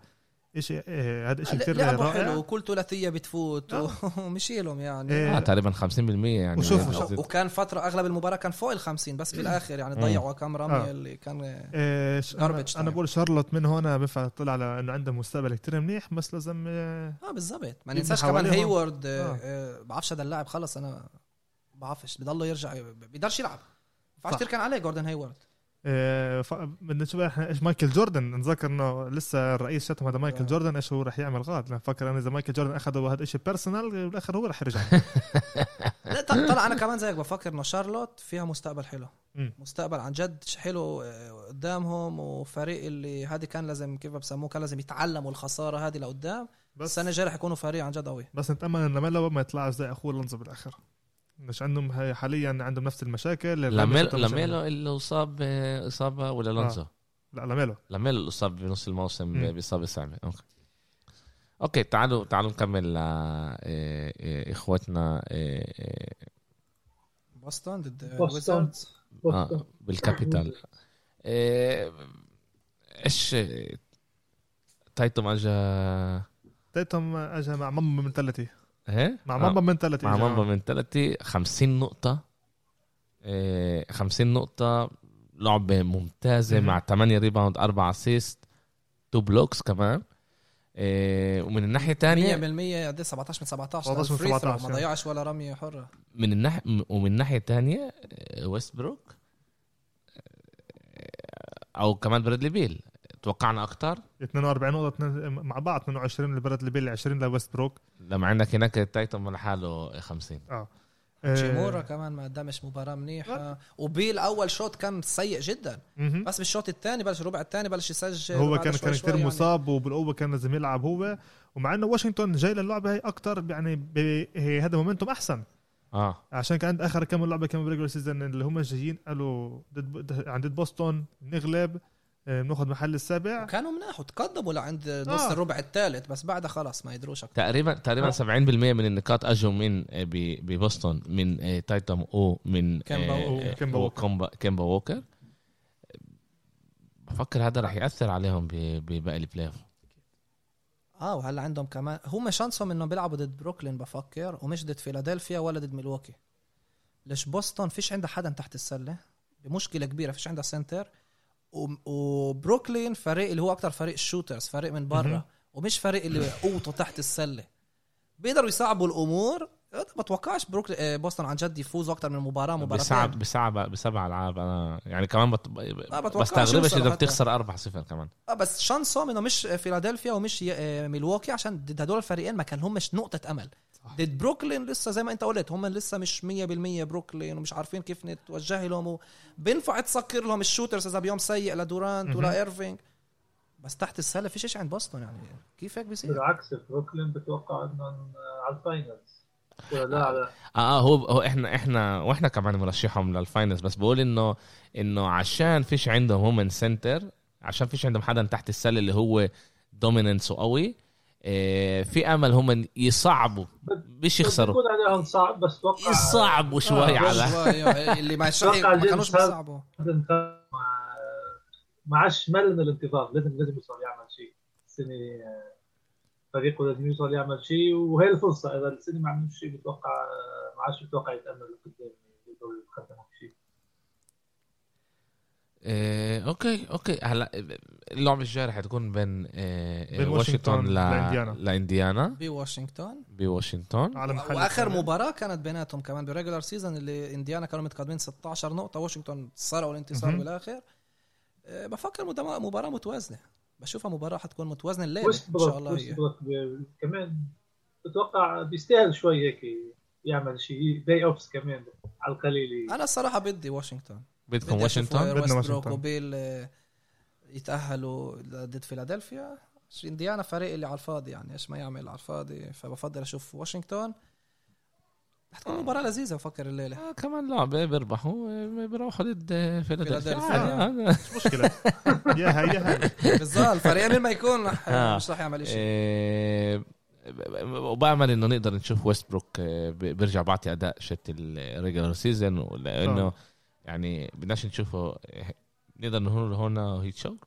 شيء آه، هذا شيء كثير
لعبوا
رائع
حلو كل ثلاثية بتفوت
آه.
ومشيلهم يعني
إيه.
آه تقريبا 50% يعني
وشوف-
يعني
وشوف-
وكان فترة أغلب المباراة كان فوق ال 50 بس بالاخر يعني. ضيعوا كم رمية
آه.
اللي كان
آه، ش- أنا,
Garbage
أنا
time.
بقول شارلوت من هون بينفع طلع على إنه عنده مستقبل كتير منيح بس لازم آه،
آه بالضبط ما ننساش كمان. هيورد
آه.
آه. آه. بعرفش هذا اللاعب خلص أنا بعرفش بضله يرجع بيقدرش يلعب ما. تركن عليه جوردن هيورد
آه، نشوف إحنا إيش مايكل جوردن؟ نتذكر إنه لسه الرئيس شتم هذا مايكل
آه.
جوردن إيش هو رح يعمل غلط لأن فكر أنا إذا مايكل جوردن اخذه هذا الشيء personal بالآخر هو رح يرجع.
لا طلع أنا كمان زيك بفكر إنه شارلوت فيها مستقبل حلو. مستقبل عن جد حلو آه، قدامهم وفريق اللي هذه كان لازم كيف بسموه كان لازم يتعلموا الخسارة هذه لقدام.
بس
السنة الجاية رح يكونوا فريق عن جد قوي.
بس نتأمل ان ما يطلعش زي أخوه لونزو بالآخر. مش عندهم حاليا عندهم نفس المشاكل.
لاميلو لاميلو اللي أصاب آه، إصابة ولا لونزو؟
لا لاميلو
لاميلو اللي اصاب بنص الموسم
مم.
بإصابة صعبه okay. okay تعالوا تعالوا نكمل ل آه، آه، إخوتنا آه، آه،
بوسطن ضد
بوسطن.
آه بال capital. آه، إيش آه، تايتوم اجا
تايتوم اجى مع مامبا منتاليتي
إيه؟
مع
آه،
mamba mentality
مع. mamba mentality 50 نقطة. آه، 50 نقطة. لعبة ممتازة. مع 8 rebound 4 assist 2 blocks كمان. آه، ومن الناحية
100%
الثانية
قد 17 من 17
17 من
free throw،
17
ما ضيعش ولا رمية حرة.
من الناحية ومن الناحية الثانية آه، ويستبروك آه، أو كمان برادلي بيل توقعنا أكتر؟
42 نقطة اتنين- مع بعض 22 لبرادلي بيل 20 لويستبروك.
لما عندك هناك تايتوم لحاله 50
آه.
جيمورا كمان ما قدمش مباراه منيحه وبيل أول شوط كان سيء جدا.
مهم.
بس بالشوط الثاني بلش الربع الثاني بلش يسجل
هو كان كان كثير
يعني.
مصاب وبالقوة كان لازم يلعب هو. ومع إنه واشنطن جاي للعبة هي أكثر يعني هذا momentum أحسن.
آه.
عشان كان عند آخر كم لعبة كمان ب regular season اللي هم جايين قالوا ضد عند بوسطن نغلب. آه، بناخذ محل السابع
وكانوا مناح وتقدموا لعند نص
آه.
الربع الثالث بس بعدها خلاص ما يدروش
تقريبا تقريبا
آه.
70% من النقاط أجوا من آه، ب- ببوسطن من آه، تايتوم أو من
كيمبا
آه،
ووكر.
آه،
كيمبا ووكر.
بفكر هذا رح يأثر عليهم ب- بباقي ال play.
آه وهلا عندهم كمان هم شانسهم إنهم بيلعبوا ضد بروكلين بفكر ومش ضد فيلادلفيا ولا ضد ميلواكي ليش بوسطن فيش عندها حدا تحت السلة بمشكله كبيرة فيش عندها سنتر وبروكلين فريق اللي هو أكتر فريق shooters فريق من برا. ومش فريق اللي قوته تحت السلة. بيقدروا يصعبوا الأمور. ما بتوقعش بروكلين آه، بوسطن عن جد يفوزوا أكتر من مباراة مباراتين
بصعب بصعب بسبع ألعاب. أنا يعني كمان بت... بستغربش
إذا.
بتخسر 4 0 كمان.
آه بس شانسهم انه مش فيلادلفيا ومش آه، ميلواكي عشان ضد هدول الفريقين ما كان همش نقطة أمل. ضد بروكلين لسه زي ما انت قلت هم لسه مش 100% بروكلين ومش عارفين كيف نتوجه لهم بينفع تسكر لهم ال shooters إذا بيوم سيء لدورانت. ولا إيرفينج. بس تحت السلة فيش شيء عند بوسطن يعني. كيف هيك بيصير؟
بالعكس بروكلين بتوقع إنهم على ال finals ولا لا. على
آه آه هو هو إحنا إحنا وإحنا كمان مرشحهم لل finals بس بقول انه إنه عشان فيش عندهم هم center عشان فيش عندهم حدا تحت السلة اللي هو dominance وقوي آه في أمل هم يصعبوا. مش يخسروا.
بكون عليهم صعب بس توقع
يصعبوا شوي
آه،
على
شوي اللي ما كانوش بيصعبوا.
ما عادش مل من الانتظار لازم لازم يوصل يعمل شيء. السنة آه، فريقه لازم يوصل يعمل شيء وهي الفرصة. إذا السنة ما عملش شيء بتوقع آه، ما عادش بتوقع يتأمل لقدام يقدروا يقدموا
آه، okay okay. هلا اللعبة الجاية رح تكون بين آه
بين
واشنطن
واشنطن
ل...
لإنديانا.
لإنديانا.
بواشنطن.
بواشنطن.
على محل
وآخر
كمان.
مباراة كانت بيناتهم كمان ب regular season اللي إنديانا كانوا متقدمين 16 نقطة. واشنطن سرقوا الانتصار. بالآخر. أه، بفكر مباراة متوازنة. بشوفها مباراة حتكون
متوازنة
الليلة
إن
شاء الله هي.
كمان بتوقع بيستاهل شوي هيك يعمل شيء. playoffs كمان على القليل.
أنا الصراحة بدي واشنطن.
بدكم واشنطن
بدنا واشنطن.
وبيل أه، يتأهلوا ضد فيلادلفيا انديانا فريق اللي على الفاضي يعني إيش ما يعمل على الفاضي فبفضل أشوف واشنطن رح تكون مباراة لذيذة بفكر الليلة
آه كمان لعبه بيربحوا آه، بيروحوا ضد آه، فيلادلفيا. عادي، آه.
مش مشكلة يا هي يا هي
بالظبط الفريقين مين ما يكون رح
آه.
مش رح يعمل شيء
آه، وبأمل إنه نقدر نشوف ويستبروك آه، ب- بيرجع بعطي أداء شت ال regular season لأنه
آه.
يعني بدناش نشوفه نقدر نقول هون هي
choke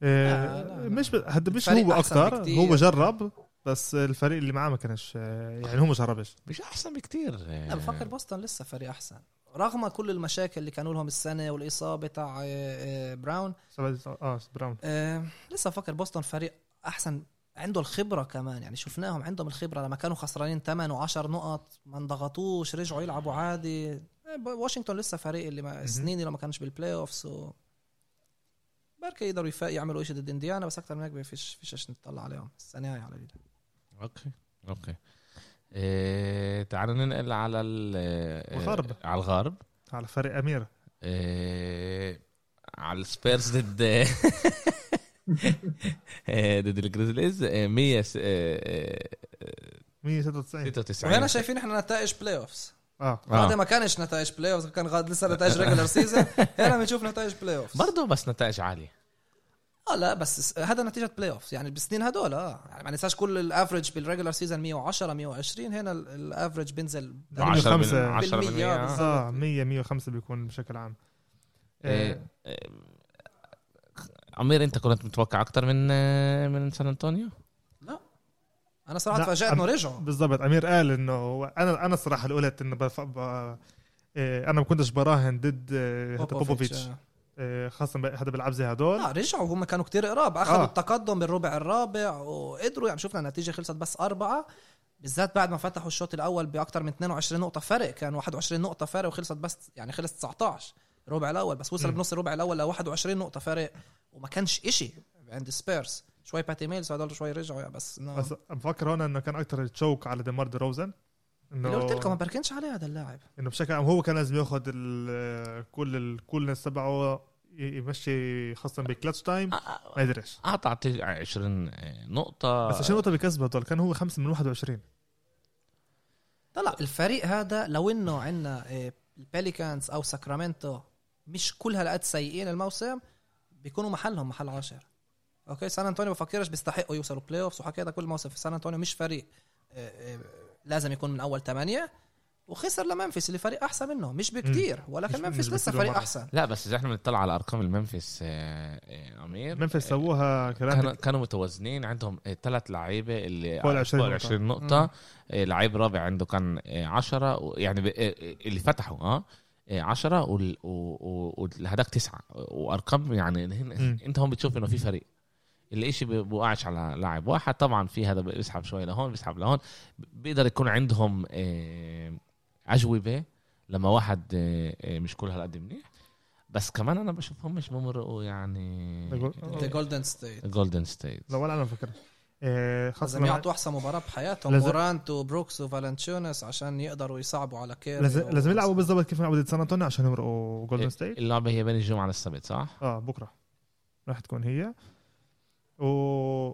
لا، لا.
مش ب... هذا مش هو
أكثر.
هو جرب بس الفريق اللي معاه ما كانش آه، يعني هو ما جربش.
مش أحسن بكتير.
لا بفكر بوسطن لسه فريق أحسن. رغم كل المشاكل اللي كانوا لهم السنة والإصابة تاع آه، آه، براون
سبعة- آه براون.
آه، لسه بفكر بوسطن فريق أحسن. عنده الخبرة كمان يعني شفناهم عندهم الخبرة لما كانوا خسرانين 8 و10 نقط ما انضغطوش رجعوا يلعبوا عادي. واشنطن لسه فريق اللي ما سنين اللي ما كانش بال playoffs و... بركة يقدروا يعملوا شيء ضد إنديانا بس أكثر من هيك فيش فيش إيش نطلع عليهم السنة هاي على الأقل.
okay okay. إيه تعالوا ننقل على ال- آه،
الغرب.
على الغرب.
على فريق امير
إيه على السبيرز ضد إيه، ضد الجريزليز. إيه، 100 إيه،
196
96
وهنا شايفين إحنا نتائج playoffs
آه
آه.
هذا ما كانش نتائج playoffs كان غاد لسه نتائج regular season هنا بنشوف نتائج playoffs
برضه بس نتائج عالية
آه لا بس هذا نتيجة playoff يعني بالسنين هدول آه يعني ما ننساش كل ال average بال regular season 110 120 هنا ال- ال average بينزل
10
10
بالمية.
10
بالمية،
بالمية.
بالظبط.
آه 100 105 بيكون بشكل عام
إيه،
آه،
إيه، عمير أنت كنت متوقع أكثر من آه، من سان
أنطونيو
أنا
صراحة
تفاجأت
إنه رجعوا.
بالضبط. أمير قال إنه أنا أنا الصراحة اللي قلت إنه بف... ب... آه، أنا ما كنتش براهن ضد بوبوفيتش
آه.
آه، خاصة ب- هذا بيلعب زي هدول
لا رجعوا. هم كانوا كتير قراب. أخذوا
آه.
التقدم بالربع الرابع وقدروا يعني شفنا النتيجة خلصت بس أربعة. بالذات بعد ما فتحوا الشوط الأول باكثر من 22 نقطة فرق. كان 21 نقطة فرق وخلصت بس يعني خلص 19 الربع الأول. بس وصل
مم.
بنص الربع الأول ل 21 نقطة فرق وما كانش إشي عند سبيرز. شوي باتي ميلز هدول شوي رجعوا يعني بس إنه
بس بفكر هون إنه كان أكثر choke على ديمار ديروزن إنه
اللي قلت لكم ما بركنش عليه هذا اللاعب.
إنه بشكل عام هو كان لازم ياخذ ال- كل الكولنس تبعه يمشي خاصة ب clutch time. ما قدرش
أعطى 20 نقطة.
بس 20 نقطة بكسبه هدول كان هو خمسة من 21
طلع الفريق هذا لو إنه عندنا الباليكانز أو ساكرامنتو مش كل هالقد سيئين الموسم بيكونوا محلهم محل عاشر. أوكي سان أنطونيو بفكرش بيستحقوا يوصلوا playoffs وحكيت كل موسم في سان أنطونيو مش فريق آه، آه، لازم يكون من أول ثمانية وخسر لمنفس اللي فريق أحسن منه مش بكتير ولكن منفس لسه فريق
مرة.
أحسن.
لا بس إذا إحنا بنطلع على أرقام المنفس آه، أمير
منفس سووها
كانوا
كلام.
كانوا متوازنين. عندهم ثلاث لعيبة اللي
فوق ال 20
فوق ال
نقطة.
20 نقطة. لعيب رابع عنده كان 10 يعني اللي فتحوا آه 10 والهداك تسعة. وأرقام يعني. إنت هون بتشوف إنه في فريق. الإشي بوقعش على لاعب واحد. طبعا في هذا بيسحب شوي لهون بيسحب لهون. بيقدر يكون عندهم آه، أجوبة لما واحد آه، آه، مش كل هالقد منيح. بس كمان أنا بشوفهم مش بمرقوا يعني.
ضد جولدن ستيت
جولدن ستيت
لا ولا أنا فكر إيه خاصة
لازم
لما-
يعطوا أحسن مباراة بحياتهم.
لازم-
مورانت وبروكس وفالنتشونس عشان يقدروا يصعبوا على كيري
لازم
و-
لازم يلعبوا بالضبط كيف لعبوا ضد سان أنطونيو عشان يمرقوا جولدن ستيت
اللعبة هي بين الجمعة للسبت صح؟
آه بكرة. راح تكون هي. و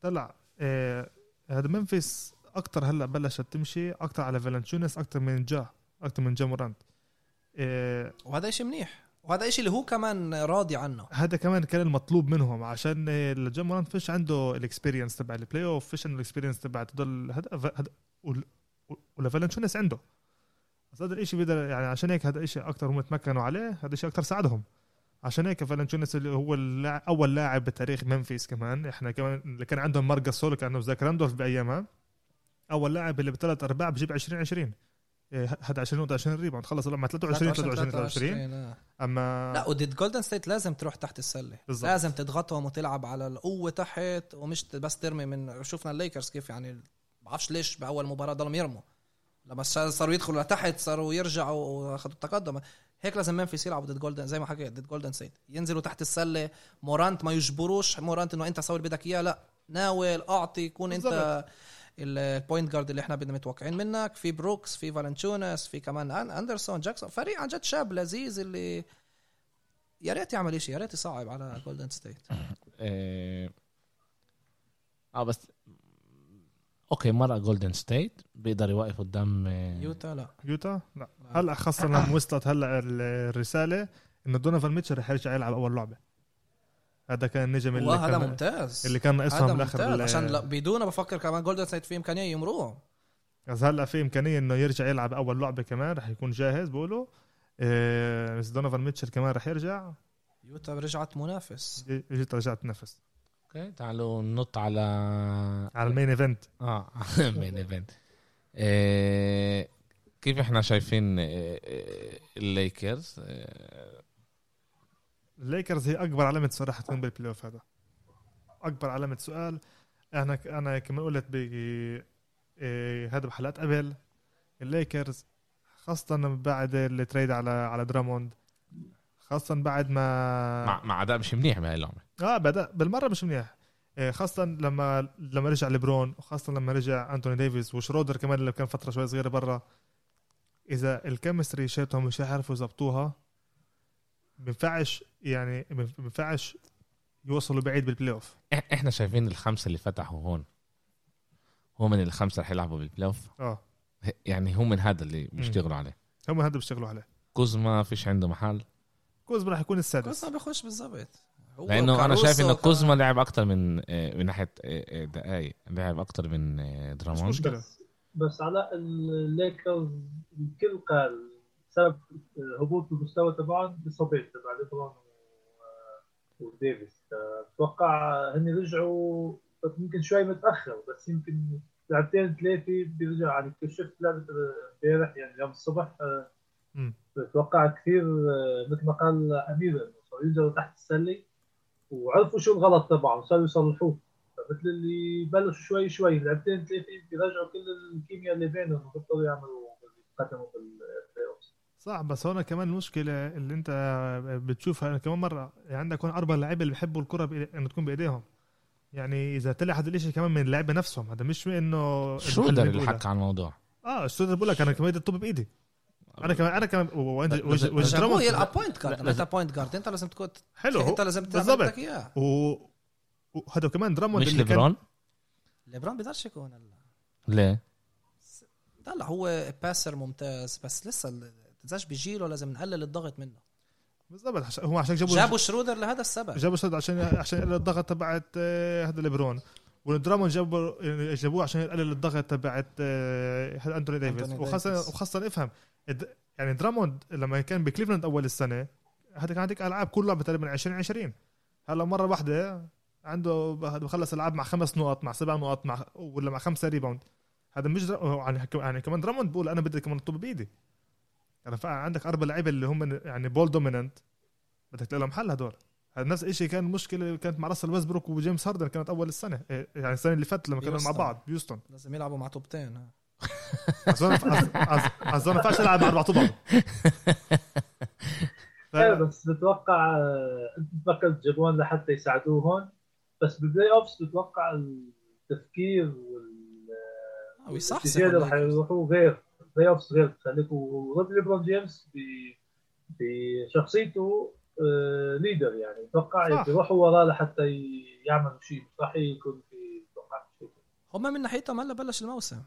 طلع آه هذا ممفيس أكتر هلأ بلشت تمشي أكتر على فالنتشونس أكتر من جا أكتر من جا مورانت آه
وهذا إشي منيح. وهذا إشي اللي هو كمان راضي عنه.
هذا كمان كان المطلوب منهم عشان آه، مورانت فيش عنده ال experience تبع ال playoff فيش عنده ال experience تبع تضل هذا هذا عنده. بس هذا الإشي بيقدر يعني عشان هيك هذا الشيء أكتر هم تمكنوا عليه هذا الشيء أكتر ساعدهم. عشان هيك فالنتشونس اللي هو اللاعب أول لاعب بتاريخ ممفيس كمان. إحنا كمان اللي كان عندهم مارك جاسول كان عنده زاك راندولف بأيامها. أول لاعب اللي بثلاث أرباع بجيب 20 20 إيه، هذا 20 نقطة 20 rebound خلص مع 23 23 23
آه.
أما
لا وضد جولدن ستيت لازم تروح تحت السلة.
بالضبط.
لازم تضغطهم وتلعب على القوة تحت ومش بس ترمي من شفنا الليكرز كيف يعني بعرفش ليش بأول مباراة ضلهم يرموا. لما صاروا يدخلوا لتحت صاروا يرجعوا واخذوا التقدم. هيك لازم ممفيس يلعبوا ضد جولدن زي ما حكيت ضد جولدن ستيت ينزلوا تحت السلة. مورانت ما يجبروش. مورانت إنه أنت سوي اللي بدك إياه. لا. ناول أعطي كون أنت
بالضبط.
ال point guard اللي إحنا بدنا متوقعين منك. في بروكس في فالنتشونس في كمان أن- اندرسون جاكسون فريق عن جد شاب لذيذ اللي يا ريت يعمل شيء يا ريت يصعب على جولدن ستيت
آه آه، بس أوكي مرة جولدن ستيت بيقدر يوقف قدام آه،
يوتا لا.
يوتا؟ لا. هلأ خاصة لما وصلت هلأ الرسالة إنه دونيفان ميتشل رح يرجع يلعب أول لعبة. هذا كان النجم اللي كان
ممتاز.
اللي كان
هذا
ناقصهم
ممتاز.
بالاخر
عشان لا بدونه بفكر كمان جولدن ستيت في إمكانية يمروه.
بس هلأ في إمكانية إنه يرجع يلعب أول لعبة كمان رح يكون جاهز بقولوا إيه بس دونيفان ميتشل كمان رح يرجع.
يوتا رجعت منافس.
جيت رجعت تنفس
أوكي تعالوا ننط على
على ال main
event. آه main event آه، كيف إحنا شايفين آه، آه، الليكرز آه،
الليكرز هي أكبر علامة سؤال رح تكون بال playoff هذا. أكبر علامة سؤال. أنا أنا كمان قلت ب إيه هذا بحلقات قبل الليكرز خاصة بعد ال trade على على دراموند خاصة بعد ما
مع مع أداء مش منيح بهاي اللعبة.
آه بدا. بالمرة مش منيح. إيه خاصة لما لما رجع ليبرون وخاصة لما رجع أنتوني ديفيس وشرودر كمان اللي كان فترة شوي صغيرة برا. إذا ال chemistry تبعتهم مش هيعرفوا يظبطوها بينفعش يعني بينفعش يوصلوا بعيد بال playoff
إح- إحنا شايفين الخمسة اللي فتحوا هون هو من الخمسة رح يلعبوا بال playoff
آه.
يعني هم من هذا اللي بيشتغلوا عليه.
هم هذا بيشتغلوا عليه.
كوزما فيش عنده محل؟
كوزما راح يكون السادس.
كوزما بيخش بالضبط. هو
لأنه
أنا
شايف انه
كمان.
كوزما لعب أكتر من آه، من ناحية آه، آه، دقائق لعب أكتر من آه،
مش
دراموند
مشكلة
بس بس علاء الليكرز الكل قال سبب هبوط المستوى تبعهم الاصابات تبع ليبرون و- وديفيس أتوقع هن رجعوا يمكن شوي متأخر بس يمكن لعبتين ثلاثة بيرجع يعني شفت لعبة امبارح يعني اليوم الصبح. بتوقع كثير مثل ما قال أمير إنه صاروا ينزلوا تحت السلة وعرفوا شو الغلط تبعهم وصاروا يصلحوه مثل اللي بلشوا شوي شوي لعبتين ثلاثة بيرجعوا كل الكيمياء اللي بينهم وبطلوا يعملوا يتقدموا بال playoff
صح بس هون كمان المشكلة اللي انت بتشوفها كمان مرة يعني عندك هون أربع لعيبة اللي بيحبوا الكرة بإيد- إنه تكون بإيديهم. يعني إذا طلع هذا الإشي كمان من اللعيبة نفسهم هذا مش
إنه
بيقولها.
حكى عن الموضوع؟
آه شرودر بقول لك أنا كمان بدي الطابة بإيدي. أنا كمان أنا كمان وانت
هو يلعب point
guard
لما انت point guard أنت لازم تكون
حلو. هو
أنت لازم تعمل
بالضبط.
بدك اياه.
وهذا كمان دراموند
مش ليبرون؟
ليبرون بيقدرش يكون هلا
ليه؟
لا لا هو passer ممتاز بس لسه تنساش بجيله لازم نقلل الضغط منه.
بالضبط هو عشان جابوا
جابوا شرودر لهذا السبب.
جابوا شرودر عشان عشان يقلل الضغط تبعت آه، هذا ليبرون. ودراموند جابوا جابوه عشان يقلل الضغط تبعت آه، هذا أنتوني ديفيس
أنتوني
وخاصه. وخاصة افهم يعني دراموند لما كان بكليفلاند أول السنة هذا كان عندك ألعاب كل لعبه تقريبا 20 20 هلا مرة واحدة عنده بخلص ألعاب مع خمس نقط مع سبع نقط مع ولا مع خمسة rebound هذا مش در... يعني يعني كمان دراموند بقول أنا بدي كمان الطب بإيدي. يعني عندك أربع لعيبة اللي هم يعني بول دوميننت بدك تلاقي لهم حل هدول. هذا نفس الشيء كان مشكلة كانت مع راسل ويسبروك وجيمس هاردن كانت أول السنة إيه، يعني السنة اللي فاتت لما كانوا مع. بعض بيوستن.
لازم يلعبوا مع توبتين
اظن أظن ما ينفعش يلعب مع أربع طوبة
إيه بس بتوقع آه، أنت فكرت جابون لحتى يساعدوهم بس بال playoffs بتوقع التفكير وال
آه،
اللي
الليكرز.
حيروحوا غير playoffs غير. تخليك ورد ليبرون جيمس ب- بشخصيته آه، leader يعني.
أتوقع.
يروحوا وراه لحتى يعملوا شيء. مش راح يكون في أتوقع
هم من ناحيتهم هلا بلش الموسم.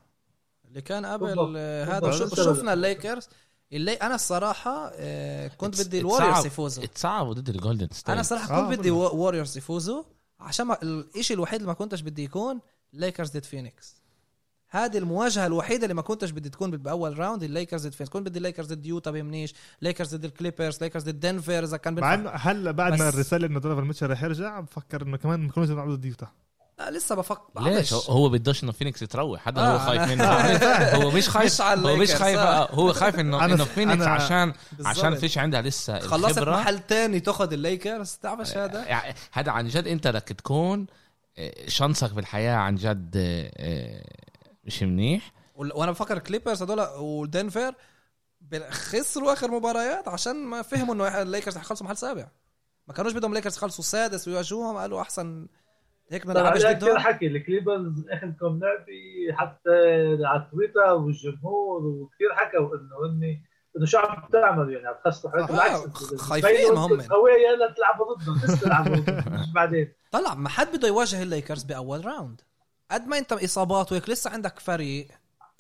اللي كان قبل
بالضبط.
آه، هذا. شفنا الليكرز. اللي أنا الصراحة آه، كنت بدي
ال
Warriors يفوزوا.
اتصعبوا ضد الجولدن ستيت
أنا صراحة
آه،
كنت بدي
والله.
ووريورز يفوزوا عشان ما الشيء الوحيد اللي ما كنتش بدي يكون ليكرز ضد فينيكس هذه المواجهة الوحيدة اللي ما كنتش بدي تكون بأول راوند الليكرز ضد فينيكس كنت بدي الليكرز ضد يوتا بيمنيش ليكرز ضد الكليبرز ليكرز ضد دنفر إذا كان
مع إنه هلا بعد ما الرسالة إنه دونيفر ميتشل رح يرجع بفكر إنه كمان ما كانوش يلعبوا ضد يوتا
لا لسه بفكر
ليش
بعرفش.
هو بدوش إنه فينيكس يتروح هذا
آه،
هو خايف منه هو مش خايف
مش على
هو مش خايف
آه.
آه، هو خايف انه إنه فينيكس
أنا-
عشان
بالضبط.
عشان فيش عندها لسه
خلصت
الخبرة.
محل تاني تاخذ الليكرز تعرفش هذا
يعني هذا عن جد أنت بدك تكون آه، chance ك بالحياة عن جد آه، آه، مش منيح
وأنا بفكر كليبرز هدول ودنفر خسروا آخر مباريات عشان ما فهموا إنه الليكرز حيخلصوا محل سابع ما كانوش بدهم الليكرز يخلصوا سادس ويواجهوهم قالوا أحسن هيك ما
عليها كثير
ضدهم
حكي الكليبرز أخذ كم لعبة حتى على تويتر والجمهور وكثير حكوا إنه اني إنه شو عم تعملوا يعني؟ عم تخسروا حالكم
آه،
بالعكس
خايفين
تبينوا
ما هم.
قوية يلا تلعبوا ضدهم بس تلعبوا ضدهم مش بعدين.
طلع ما حد بده يواجه الليكرز بأول round. قد ما أنت إصابات وهيك لسه عندك فريق.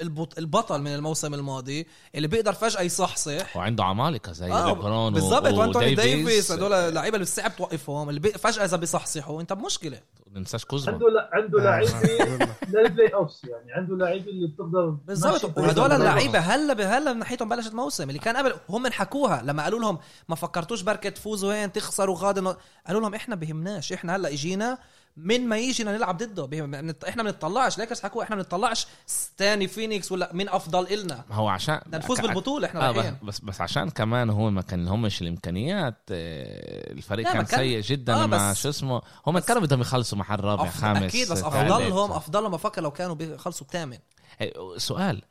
البطل من الموسم الماضي اللي بيقدر فجأة يصحصح.
وعنده عمالقة زي
آه،
ليبرون و-
بالضبط وانتوني. ديفيس هدول لعيبه اللي صعب توقفهم اللي. فجأة إذا بيصحصحوا. أنت بمشكلة.
ما ننساش كوزما.
عنده لا عنده
آه،
لعيبة لل playoffs يعني عنده لعيبة اللي بتقدر
بالضبط. وهدول. اللعيبة هلا هلا من ناحيتهم بلشت موسم. اللي كان قبل هم حكوها لما قالوا لهم ما فكرتوش بركة تفوزوا هين تخسروا غادر قالوا لهم إحنا بهمناش إحنا هلا إجينا من ما يجينا نلعب ضده. إحنا ما بنطلعش ليكرز حكوا إحنا ما بنطلعش ستاني فينيكس ولا مين أفضل إلنا.
ما هو عشان
بدنا نفوز بالبطولة إحنا
آه بس,
رايحين.
بس بس عشان كمان هو ما كان لهمش الإمكانيات آه، الفريق كان
كان-
سيء جدا
آه،
مع شو اسمه هم كانوا بدهم يخلصوا محل رابع
أف...
خامس
أكيد بس. افضلهم أفضلهم بفكر لو كانوا بيخلصوا ثامن
إيه، سؤال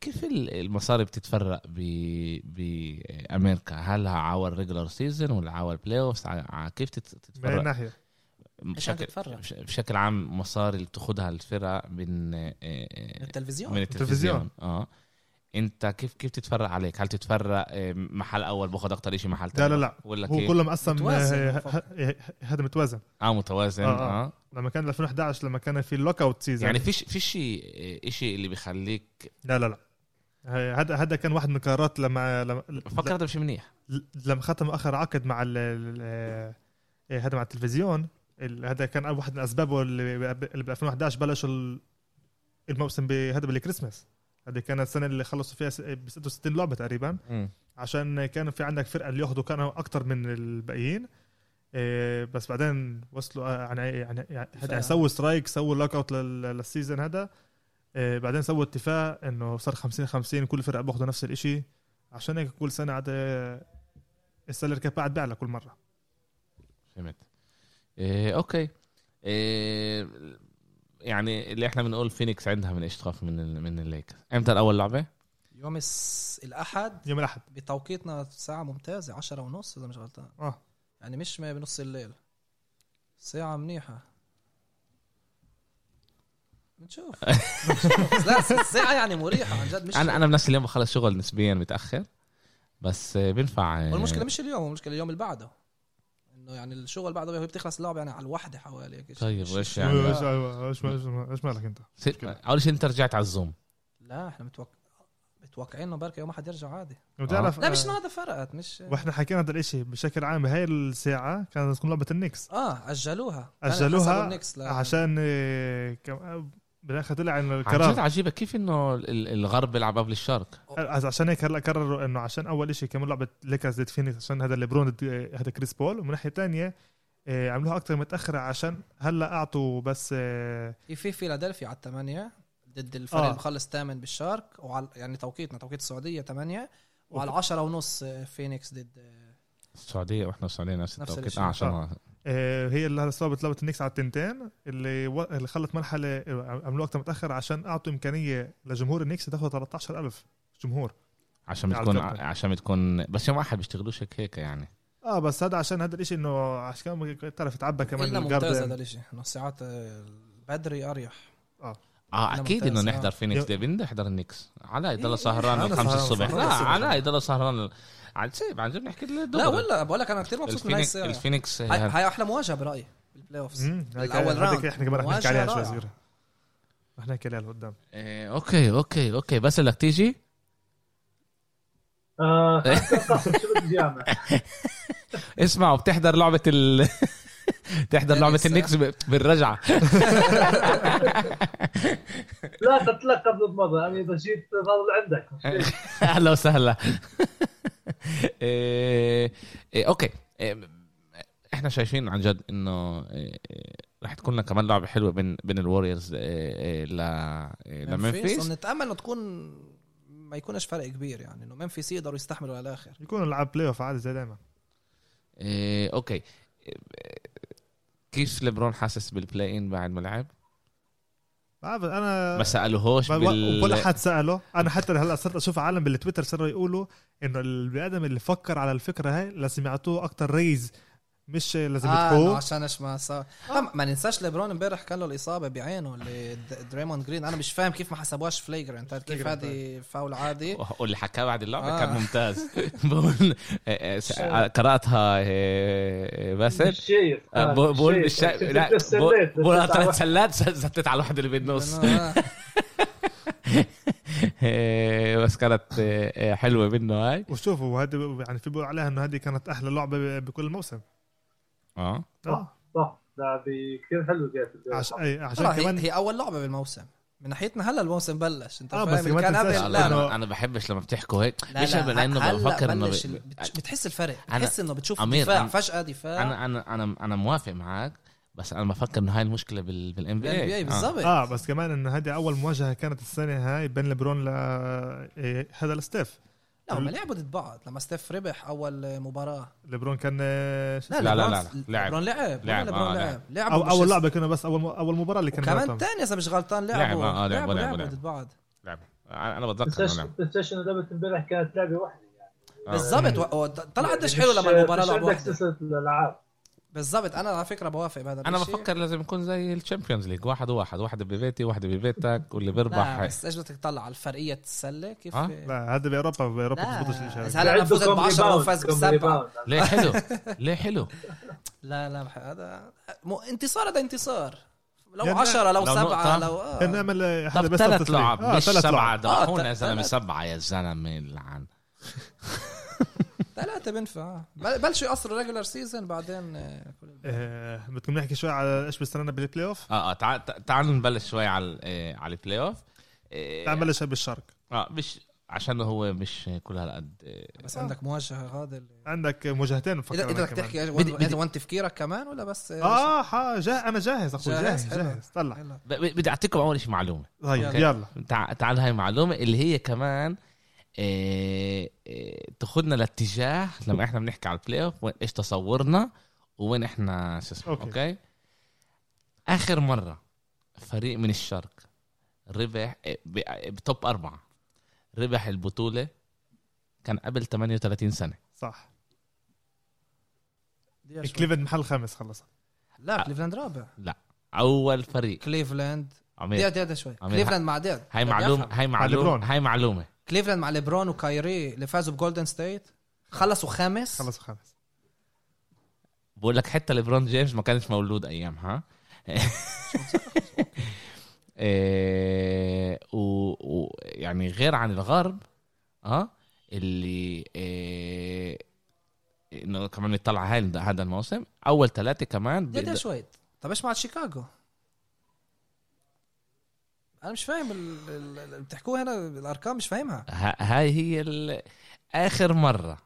كيف ال- المصاري بتتفرق ب بامريكا هل عال regular season ولا عال playoff كيف تت-
من
تتفرق
ناحية.
بشكل
تتفرق.
بش- بشكل عام مصاري اللي بتاخدها الفرق من آه،
من
آه،
التلفزيون.
من
التلفزيون.
التلفزيون. آه. انت كيف كيف تتفرق عليك؟ هل تتفرق آه، محل أول باخذ أكتر شيء محل
لا
تاني؟
لا. لا
ولا
هو كله مقسم هذا متوازن.
آه متوازن
آه, آه.
آه.
لما كان 2011 لما كان في ال lockout season
يعني فيش فيش شيء شيء اللي بيخليك
لا لا لا. هذا هذا كان واحد من القرارات لما لما
فكر هذا مش منيح
لما ختم آخر عقد مع ال ال- إيه هذا مع التلفزيون. ال- هذا كان واحد من أسبابه اللي ب اللي ب 2011 بلشوا ال- الموسم بهذا بالكريسماس. هذه كانت السنة اللي خلصوا فيها ب 66 لعبة تقريبا. عشان كان في عندك فرقة اللي ياخذوا كانوا أكثر من الباقيين. إيه بس بعدين وصلوا آه، يعني يعني يعني يعني سووا strike سووا lockout لل season هذا. إيه بعدين سووا اتفاق إنه صار 50 50 كل فرقة باخذوا نفس الشيء عشان هيك كل سنة عاد ال salary cap قاعد بيعلى كل مرة.
فهمت. إيه okay. إيه يعني اللي إحنا بنقول فينيكس عندها من إيش تخاف من ال من الليكرز. إمتى الأول لعبة؟
يوم الس... الأحد.
يوم الأحد.
بتوقيتنا ساعة ممتازة عشرة ونص إذا مش غلطان.
آه.
يعني مش ما بنص الليل. ساعة منيحة. بنشوف. لا الساعة يعني مريحة عن جد مش
أنا أنا بنفس اليوم بخلص شغل نسبيا متأخر بس آه، بينفع آه،
والمشكلة مش اليوم المشكلة اليوم اللي بعده. إنه يعني الشغل بعده هي بتخلص اللعبة يعني على الوحدة حوالي هيك.
طيب وإيش
مش-
يعني
إيش إيش إيش- إيش مالك
أنت؟ أول شيء أنت رجعت على الزوم
لا إحنا متوقع متوقعين إنه بركة يوم أحد يرجع عادي
بتعرف
لا مش انه هذا فرقت مش
وإحنا حكينا هذا الإشي بشكل عام بهاي الساعة كانت تكون لعبة النكس
آه أجلوها أجلوها.
عشان آه، كم- بالآخر طلع إنه
عن جد
القرار.
عجيبة كيف إنه ال- الغرب بيلعب قبل الشرق
عشان هيك هلا قرروا إنه عشان أول إشي كمان لعبة ليكرز ضد فينيكس عشان هذا ليبرون هذا كريس بول. ومن ناحية تانية آه، عملوها أكثر متأخرة عشان هلا أعطوا بس آه،
في في فيلادلفيا على الثمانية ضد الفريق
آه.
اللي مخلص ثامن بالشرق وعلى يعني توقيتنا توقيت السعودية ثمانية وعلى 10 ونص فينيكس ضد آه،
السعودية وإحنا السعودية نفس التوقيت. آه عشان
هي اللي صابت لعبة النكس على التنتين اللي و... اللي خلت مرحلة آه، عملوها وقت متاخر عشان أعطوا إمكانية لجمهور النكس يدخلوا 13000 جمهور.
عشان بتكون. عشان بتكون بس يوم واحد بيشتغلوش هيك هيك يعني.
آه بس هذا عشان هذا الإشي إنه عشان تعرف تعبى كمان
إلا ممتاز هذا الشيء إنه ساعات آه، بدري أريح.
آه.
لا،
أكيد
إنه
نحضر
آه.
فينيكس دي بنحضر النكس. علاء يضل
إيه،
سهران الخمسة
سهران-
الصبح. لا. علاء يضل سهران. عن سيب عن جد نحكي
لا ولا بقول لك أنا كثير مبسوط من هاي
الفينيكس
الساعة.
الفينيكس
هاي هاي أحلى مواجهة برأيي بالبلاي اوفز
هذيك
راوند.
إحنا كمان رح نحكي عليها شوي صغيرة. رح نحكي عليها لقدام.
إيه، أوكي أوكي أوكي. بس بدك تيجي؟
آه
اسمع وبتحضر لعبة ال تحضر لعبة. النيكس بالرجعة.
لا لك قبل المره أنا إذا جيت ظل عندك.
أهلا وسهلا. أوكي. إيه، إحنا شايفين عن جد إنه إيه، إيه، رح تكون لنا كمان لعبة حلوة بين بين الوريورز ل إيه، لممفيس
نتامل إنه تكون ما يكونش فرق كبير يعني إنه ممفيس يقدروا يستحملوا للآخر.
يكونوا لعب بلاي اوف عادي زي دائما
إيه، okay. إيه، كيف ليبرون حاسس بال play-in بعد ما لعب؟
بعرف أنا
ما سألوهوش
ولا
بال
حد سأله. أنا حتى هلا صرت أشوف عالم بالتويتر صاروا يقولوا إنه البني آدم اللي فكر على الفكرة هاي لازم يعطوه أكتر raise مش لازم
آه إنه
يدفعوه
عشان إيش ما صار. آه. ما ننساش ليبرون امبارح كان له الإصابة بعينه اللي دريموند جرين. أنا مش فاهم كيف ما حسبوهاش flagrant كيف. هذه فاول عادي؟
واللي حكاه بعد اللعبة
آه.
كان ممتاز. بقول قرأتها باسل؟
مش شايف
آه، بقول مش لا بقول- ثلاث سلات زتت على الواحد اللي بالنص
آه.
بس كانت إيه، حلوة منه هاي.
وشوفوا هذه يعني في بيقولوا عليها إنه هذه كانت أحلى لعبة بكل موسم
آه.
آه
صح. لعبه كثير حلوة جات
عشان كمان
هي أول لعبة بالموسم. من ناحيتنا هلا الموسم بلش. أنت
آه،
فاهم؟
بس كمان
كان قبل
لا
إنه-
لا.
أنا أنا بحبش لما بتحكوا هيك.
لا
مش
لا. لأنه
بفكر
إنه
ب-
بتحس الفرق.
أنا-
بتحس إنه بتشوف
أمير،
دفاع
أنا-
فجأة دفاع
أنا أنا أنا أنا موافق معك بس أنا بفكر إنه هاي المشكلة بال
NBA بالضبط.
آه بس كمان إنه هذه أول مواجهة كانت السنة هاي بين ليبرون ل إيه، هذا الستيف.
لا هم لعبوا ضد بعض لما ستيف ربح أول مباراة
ليبرون كان آه،
لا،
اسمه؟
لا،
ليبرون-
لا، لعب.
ليبرون لعب
لعب،
ليبرون
آه،
لعب لعب
أو أول لعبة كانوا بس أول أول مباراة اللي كان
كمان. تاني اذا مش غلطان لعبوا
آه، آه، لعبوا،
لعبوا
لعبوا،
لعبوا
لعبوا.
ضد بعض
لعبة. أنا بتذكر
إنه لعبه امبارح كانت لعبة واحدة يعني
آه.
بالضبط طلع قديش حلو لما
المباراة
لعبوا
عندك
واحدة.
سلسله الألعاب
بالضبط أنا على فكرة بوافق بهذا
أنا
الشيء.
بفكر لازم يكون زي ال Champions League واحد وواحد واحد ببيتي واحد ببيتك واللي بيربح
لا. بس إيش بدك تطلع على الفرقية السله كيف
آه؟
لا هذا بأوروبا
بأوروبا
بتزبطش الشيء
بس. هلا أنا فزت ب
عندكم
10
rebound،
وفاز
بسبعة.
ليه حلو ليه حلو
لا لا هذا مو انتصار هذا انتصار لو
يعني
10 لو
لو
7
نقطة.
لو آه
كان نعمل هذا
طب
بس
ثلاث. لعب
آه،
مش
لعب.
دعونا
آه،
يا
زلمة.
سبعة يا زلمة لعن
ثلاثة بنفع بل- بلشوا يقصروا regular season بعدين آه،.
آه، بدكم نحكي شوي على إيش بيستنانا بالبلاي اوف
آه آه تعال تعال نبلش شوي على إيه، على البلاي اوف
تعال نبلش بالشرق
آه مش عشان هو مش كل هالقد
بس عندك مواجهة هذا اللي-
عندك مواجهتين بفكر إذا
بدك
كمان.
تحكي
بدي- بدي-
انت وانت تفكيرك كمان ولا بس
آه ها جاه أنا جاهز أخوي
جاهز؟
جاهز
حلو.
جاهز طلع
يلا.
بدي أعطيكم أول شيء معلومة
طيب. يلا
تع- تعال هاي معلومة اللي هي كمان إيه إيه تاخذنا لاتجاه لما إحنا بنحكي على البلاي اوف وين إيش تصورنا وين إحنا شو اسمه okay. okay. آخر مرة فريق من الشرق ربح ب- ب top أربعة ربح البطولة كان قبل 38 سنة.
صح.
دقيقة.
كليفلاند محل خامس خلص
لا كليفلاند رابع.
أول فريق.
كليفلاند. دقيقة دقيقة شوي. كليفلاند مع ديد
هاي
أفهم.
هاي معلومه
ليبرون.
هاي معلومة.
كليفلاند مع ليبرون وكايري اللي فازوا بجولدن ستيت خلصوا خامس.
خلص خامس.
بقول لك حتى ليبرون جيمس ما كانش مولود ايامها إيه، و و- يعني غير عن الغرب آه اللي إيه إنه كمان نطلع هاي هذا الموسم أول ثلاثة كمان
دقيقة
بيقدر-
شوي طب إيش مع شيكاغو؟ أنا مش فاهم ال- ال- اللي بتحكوه هنا الأرقام مش فاهمها.
ها- هاي هي ال- آخر مرة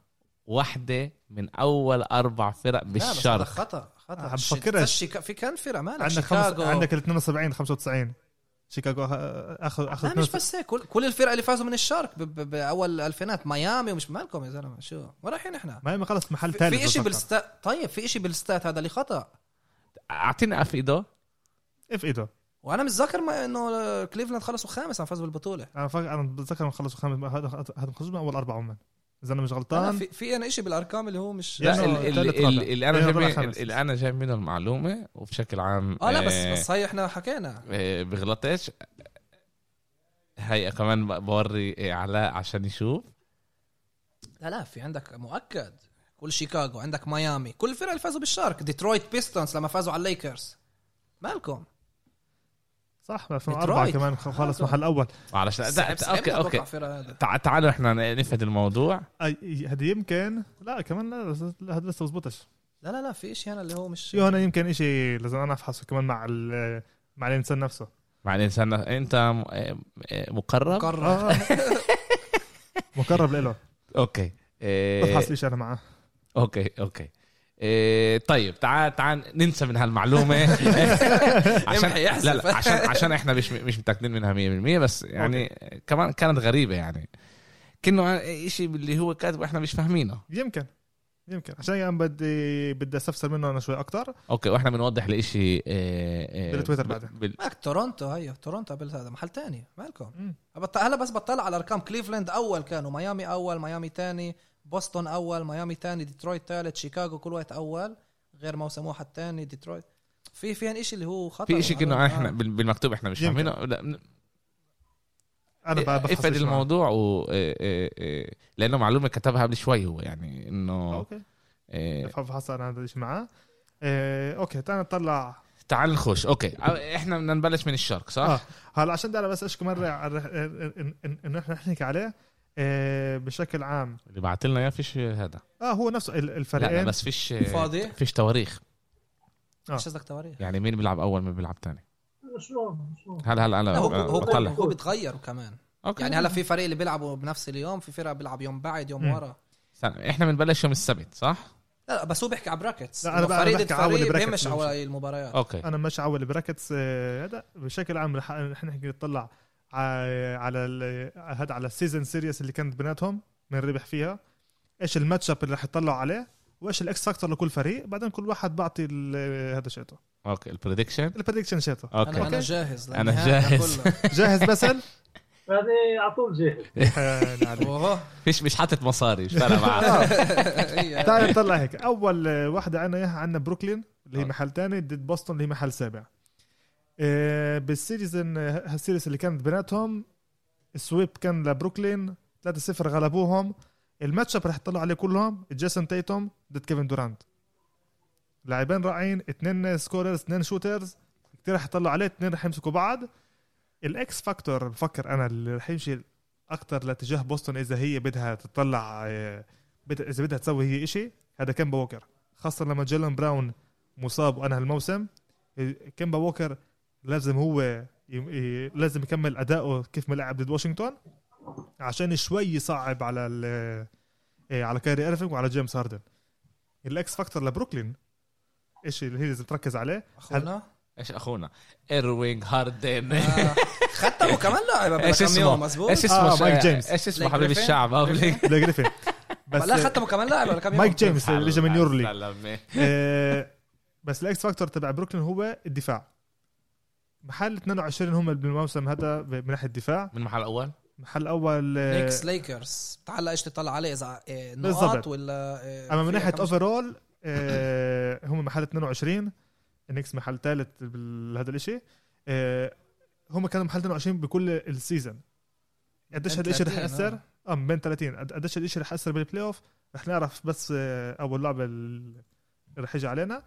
واحدة من أول أربع فرق
لا بس
بالشرق.
خطأ
خطأ.
بفكرش.
في كان فرق مالك
عندك خمس
شيكاغو
عندك ال 72 95 شيكاغو اخذ اخذ
لا مش بس هيك. كل, كل الفرق اللي فازوا من ب- بأول الالفينات ميامي ومش مالكم يا زلمة؟ شو؟ وين رايحين إحنا.
ما هي خلص محل ثالث
في شيء. بالستات طيب في شيء بالستات هذا اللي خطأ.
أعطيني اف ايده
في ايده
وأنا متذكر ما انه كليفلاند خلصوا خامس عم فازوا بالبطولة.
أنا فاكر أنا بتذكر خلصوا خامس هذا هذا خلصوا من أول أربعة هم إذا أنا مش غلطان.
في في أنا شيء بالأرقام اللي هو مش
لا. اللي
أنا
جايب. اللي أنا جايب منه المعلومة وبشكل عام
آه لا بس
آه،
بس هاي إحنا حكينا.
آه، بغلطش. هي كمان ب- بوري علاء عشان يشوف.
لا لا في عندك مؤكد. كل شيكاغو عندك ميامي. كل الفرق اللي فازوا بالشارك. ديترويت بيستونز لما فازوا على الليكرز. مالكم؟
صح ب 2004
ديترويت.
كمان خلص محل
أول.
بس أوكي أوكي. هذا؟
تعالوا إحنا نفهد الموضوع.
أي- هذه يمكن لا كمان لا هذا لسه بزبطش
لا لا لا في شيء هنا اللي هو مش
هنا يمكن إشي لازم أنا أفحصه كمان مع ال- مع الإنسان نفسه.
مع الإنسان أنت م- آه، مقرب؟
قرر
آه. مقرب له
أوكي. آه،
بفحص ليش أنا معاه
okay okay. إيه طيب تعال تعال ننسى من هالمعلومة. عشان. لا لا عشان عشان إحنا مش مش متأكدين منها 100% بس يعني كمان كانت غريبة يعني. كأنه شيء اللي هو كاتبه إحنا مش فاهمينه.
يمكن. يمكن. عشان يعني بدي بدي أستفسر منه أنا شوي أكتر.
okay وإحنا بنوضح لشيء إيه إيه
بالتويتر بعدين.
بال...
مالك تورونتو هي تورونتو قبل هذا محل تاني. مالكم؟ هلا بس بطلع على أرقام. كليفلاند أول كانوا ميامي أول ميامي تاني. بوسطن اول ميامي تاني ديترويت ثالث شيكاغو كل وقت اول غير موسم واحد تاني ديترويت في في شيء اللي هو خطا
في شيء
آه.
إحنا بال- بالمكتوب إحنا مش. فاهمينه لا،
أنا معاه.
الموضوع و إيه إيه إيه لأنه معلومه كتبها قبل شوي هو يعني انه
أوكي
إيه
بفحص أنا هذا الشيء معاه إيه، أوكي تعال نطلع
تعال نخش أوكي إحنا بدنا نبلش من الشرق صح؟
آه. هلا عشان ده أنا بس اشكي مره انه إحنا نحكي عليه إيه، بشكل عام.
اللي بعت لنا إياه فيش هذا.
آه هو نفسه ال-
لا, لا
الفريقين
بس فيش
فاضي؟
فيش تواريخ.
آه.
مش قصدك تواريخ؟
يعني مين بيلعب أول مين بيلعب ثاني
شلون شلون
هلا هلا أنا
لا، هو هو
بطلع
هو بيتغيروا كمان.
أوكي.
يعني هلا في فريق اللي بيلعبوا بنفس اليوم في فرق بيلعب يوم بعد يوم. ورا.
إحنا بنبلش يوم السبت صح؟
لا لا بس هو بيحكي على brackets
لا، أنا
فريق
brackets،
بيمش
مش-
على المباريات.
أوكي.
أنا ماشي على ال brackets آه، هذا. بشكل عام رح نحكي نطلع على ال- هذا على ال season series اللي كانت بيناتهم من ربح فيها. إيش ال matchup اللي رح يطلعوا عليه وإيش ال X factor لكل فريق. بعدين كل واحد بعطي ال- هذا شيته
أوكي ال
prediction ال prediction شيته
أنا
أوكي.
أنا جاهز
أنا جاهز.
كله.
جاهز بسل
هذه على طول جاهز.
فيش مش حاطط مصاري مش فارقة معاه
هي-
تعال نطلع هيك. أول آه، واحدة عنا اياها عنا بروكلين اللي هي
آه.
محل تاني ضد بوسطن اللي هي محل سابع. آه، بال season آه، هال series اللي كانت بيناتهم ال sweep كان لبروكلين 3-0 غلبوهم. ال matchup رح يطلعوا عليه كلهم جيسون تيتوم ضد كيفن دورانت. لاعبين رائعين اثنين scorers اثنين shooters كثير رح يطلعوا عليه اثنين رح يمسكوا بعض. ال X factor بفكر أنا اللي رح يمشي أكثر لاتجاه بوسطن إذا هي بدها تطلع آه، إذا بدها تسوي هي إشي هذا كيمبا ووكر. خاصة لما جيلن براون مصاب وأنا هالموسم كيمبا ووكر لازم هو لازم يكمل أداؤه كيف ما لعب ضد واشنطن عشان شوي يصعب على ال- إيه، على كايري ايرفينج وعلى جيمس هاردن. ال X factor لبروكلين إيش اللي هي لازم تركز عليه؟
أخونا؟
إيش أخونا؟ ايروينج هاردن.
آه، ختموا كمان لاعب
إيش
كم
اسمه؟
يوم مزبوط
إيش
آه،
اسمه
مايك جيمس.
إيش اسمه
ليك
حبيب؟ الشعب؟ آه بليك.
بليك جريفن بس
لا ختموا كمان لاعب قبل كم
مايك جيمس اللي اجى من
EuroLeague.
آه، بس ال X factor تبع بروكلين هو الدفاع. محل 22 هم بالموسم هذا من ناحية الدفاع.
من المحل الأول
محل أول آه،
نيكس ليكرز تعال إيش تطلع عليه؟ إذا آه،. نقاط ولا آه،
أما من
ناحية
overall آه هم محل 22 النكس محل ثالث بهذا الإشي. آه هم كانوا محل 22 بكل ال season
قديش
هذا الشيء رح
30
يأثر؟ آه. من بين 30 قد- قديش هذا الشيء رح يأثر بال playoff رح نعرف بس أول لعبة اللي رح يجي علينا.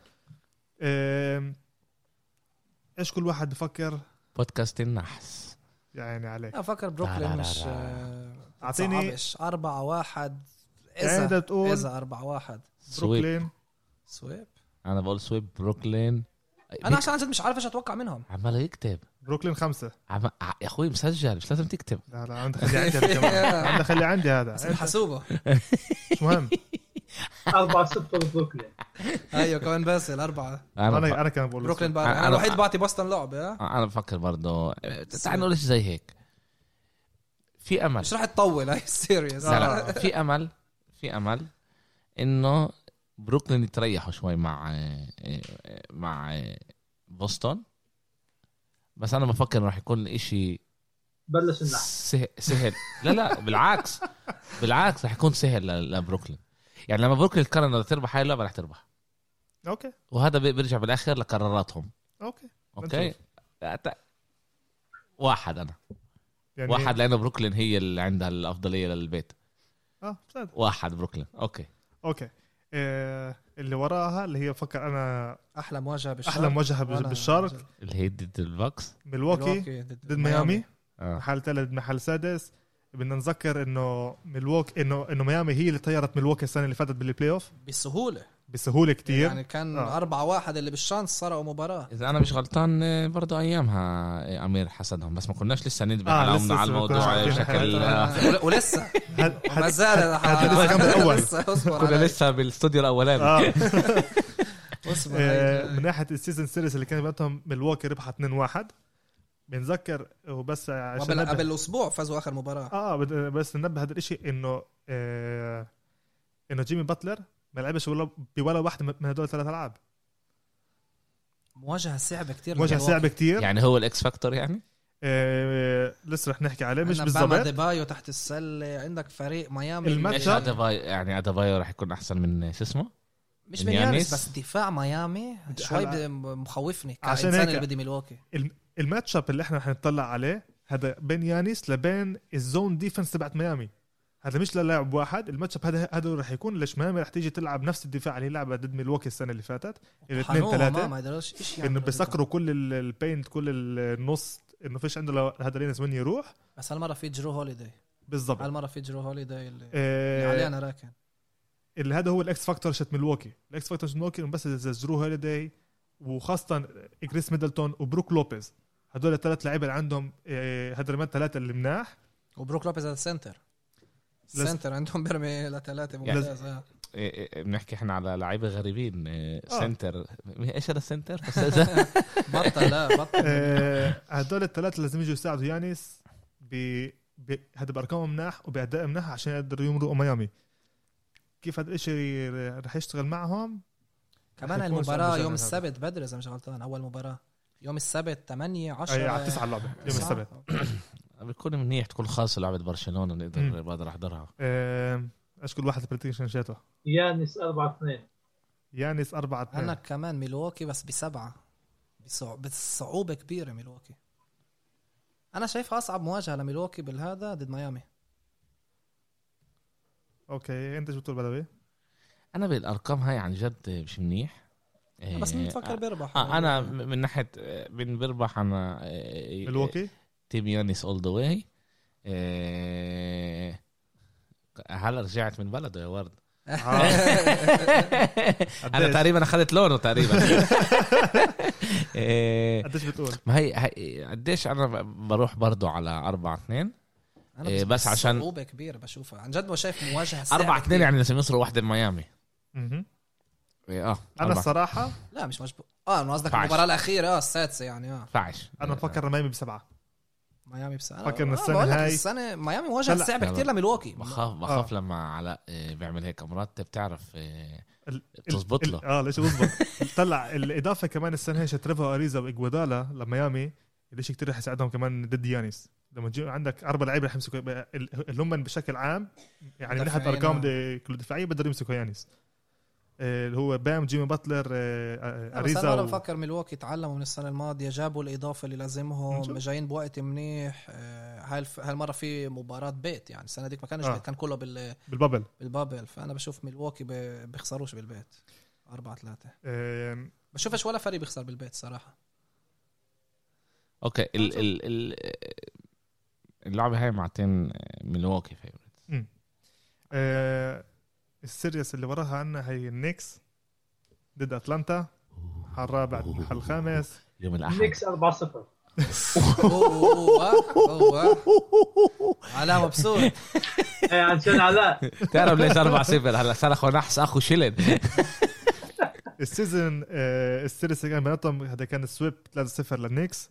إيش كل واحد بفكر؟
بودكاست النحس.
يعني عليك.
لا فكر بروكلين
لا،
مش. آه،
أعطيني-
تصعبش أربعة واحد.
يعني
إذا
بدك تقول
إذا أربعة واحد.
sweep.
بروكلين.
sweep؟
أنا بقول sweep بروكلين.
أنا عشان عن جد مش عارف إيش أتوقع منهم.
عمال يكتب.
بروكلين خمسة.
عم... ع- يا أخوي مسجل مش لازم تكتب.
لا لا عندي خلي عندي هذا عندي خلي عندي هذا.
بس حاسوبه.
مش مهم.
4 0 بروكلين
أيوه كمان باسل أربعة.
أنا
أنا أنا كمان بقول
بروكلين بقى
أنا- أنا
الوحيد بعطي بوسطن لعبه
أنا بفكر برضه. تعال نقول شيء زي هيك. في أمل.
مش راح تطول هاي series
لا لا في أمل في أمل إنه بروكلين يتريحوا شوي مع مع بوسطن. بس أنا بفكر راح يكون إشي
بلش النحس
سه- سهل. لا لا بالعكس. بالعكس راح يكون سهل ل- لبروكلين. يعني لما بروكلين تقرر انها تربح هاي اللعبة راح تربح.
أوكي.
وهذا بي- بيرجع بالآخر لقراراتهم. أوكي.
أوكي.
أت- واحد أنا.
يعني
واحد لأنه بروكلين هي اللي عندها الأفضلية للبيت.
آه بصدق.
واحد بروكلين. أوكي.
أوكي. آه اللي وراها اللي هي بفكر أنا
أحلى مواجهة بالشرق
أحلى
مواجهة
بالشرق
اللي هي ضد البوكس.
ميلواكي
ضد
ضد ميامي.
آه.
محل ثالث محل سادس. بدنا نذكر إنه ميلواكي انه إنه ميامي هي اللي طيرت ميلواكي السنة اللي فاتت بال play
off
بسهولة. بسهولة كتير.
يعني كان
آه.
أربعة واحد اللي بال chance سرقوا مباراة.
إذا أنا مش غلطان آه، برضو أيامها آه، أمير حسدهم بس ما كناش لسه ندبح
آه،
على
لسه-
على الموضوع بشكل. آه،
ول- ولسه. ما زال
لسه كان
كنا. لسه بالاستوديو
الأولاني.
أصبر
آه،
علي.
من ناحية ال season series اللي كان بيناتهم ميلواكي ربحت 2-1 بنذكر وبس عشان
قبل
ننبه
قبل أسبوع فازوا آخر مباراة.
آه بس ننبه هذا الشيء إنه آه إنه جيمي باتلر ما لعبش ولا بولا واحدة من هدول الثلاث ألعاب.
مواجهة صعبة كتير. مواجهة.
صعبة كتير.
يعني هو ال X factor يعني؟
آه لسه رح نحكي عليه مش بالضبط.
ديبايو تحت السلة. عندك فريق ميامي.
ال
matchup.
ادابايو يعني ادابايو راح يكون أحسن من شو اسمه؟
مش
من يانيس.
بس دفاع ميامي شوي مخوفني
عشان
كإنسان
هيك-
اللي بدي ميلواكي.
ال matchup اللي إحنا رح نطلع عليه هذا بين يانيس لبين ال zone defense تبعت ميامي. هذا مش للاعب واحد ال matchup هذا هذا رح يكون ليش ميامي رح تيجي تلعب نفس الدفاع اللي لعبها ضد ميلواكي السنة اللي فاتت الاثنين
ثلاثة. ما يقدروش إيش
إنه بيسكروا كل ال- ال paint كل النص إنه فيش عنده هذا lanes وين يروح.
بس هالمرة في جرو هوليداي
بالضبط.
هالمرة في جرو هوليداي اللي, اللي
آه
عليه أنا راكن.
اللي هذا هو ال X factor شت ميلواكي. ال X factor شت ميلواكي بس اذا جرو هوليداي وخاصة كريس ميدلتون وبروك لوبيز. هدول الثلاث لعيبة اللي عندهم آه، هدول الثلاثة اللي مناح.
وبروك لوبيز على ال
center
ال center عندهم بيرمي لثلاثة ممتاز آه.
بنحكي إحنا على لعيبة غريبين إيه،
آه.
center إيش هذا ال center
بطل لا بطل.
آه، هدول الثلاثة لازم يجوا يساعدوا يانيس ب ب- هذا بأرقامهم مناح وباداء مناح عشان يقدروا يمرقوا ميامي. كيف هذا الشيء رح يشتغل معهم؟
كمان
صعب
يوم. السبت بدري إذا مش غلطان أول مباراة. يوم السبت 8 10
أي على تسعة اللعبة يوم السبت.
بيكون منيح تكون خاصة لعبة برشلونة نقدر. بقدر احضرها
إيش كل واحد prediction شاته
يانيس 4 2
يانيس 4 2
عندك كمان ميلواكي بس بسبعة. بصع- بصعوبة كبيرة ميلواكي. أنا شايفها أصعب مواجهة لميلواكي بالهذا ضد ميامي.
okay أنت شو بتقول بدوي؟
أنا بالأرقام هاي عن جد مش منيح. إيه،
مين تفكر بيربح؟
آه أنا من ناحية آه، من بربح أنا آه،
ميلواكي؟
team يانيس all the way هلا رجعت من بلده يا ورد؟ أنا
قديش؟
تقريبا أخذت لونه تقريبا.
قديش بتقول؟
ما هي قديش أنا بروح برضو على 4 2
أنا
إيه، بس عشان-
صعوبة كبيرة بشوفها. عن جد ما شايف مواجهة صعبة
4 2
كتير.
يعني لازم يوصلوا واحدة ميامي.
مهم.
إيه،
آه
أنا.
الصراحة
لا مش مجبور آه أنا قصدك
فعش.
المباراة الأخيرة آه السادسة يعني آه
فعش
أنا بفكر ميامي بسبعة
ميامي بس أنا
فكر
آه، بقول لك
هاي-
السنة ميامي
لا،
كتير
لا.
لميلواكي
بخاف بخاف لما علاء آه، بيعمل هيك مرات بتعرف آه، تزبط
ال-
له.
آه ليش بزبط طلع الإضافة كمان السنة هي تريفو أريزا وإجوادالا لميامي الشيء كتير رح يساعدهم كمان ضد يانيس لما تجي عندك أربع لعيبة رح يمسكوا ال- اللي هم بشكل عام يعني من
ناحية
أرقام
آه.
كل دفاعية بيقدروا يمسكوا يانيس آه، اللي هو بام جيمي باتلر آه، آه،
بس
أريزا
أنا
و...
بفكر ميلواكي تعلموا من السنة الماضية جابوا الإضافة اللي لازمهم. جايين بوقت منيح آه، هاي الف... هالمره في مباراة بيت؟ يعني السنة ديك ما كانش
آه.
بيت كان كله بال...
بال
bubble. بال bubble. فأنا بشوف ميلواكي ب... بيخسروش بالبيت. أربعة ثلاثة
آه،
بشوفش ولا فريق بيخسر بالبيت صراحة.
okay ال ال ال اللعبة هاي معتين ميلواكي favorite
آه، ال series اللي وراها عنا هي النيكس ضد أتلانتا. محل الرابع محل الخامس.
يوم الأحد.
نيكس 4 0
أوه، أوه، أوه. علاء مبسوط.
إيه عشان علاء
تعرف ليش 4 0 هلا صرخوا نحس أخو شلن
ال season آه، ال series اللي كان بيناتهم هذا كان sweep 3-0 للنيكس.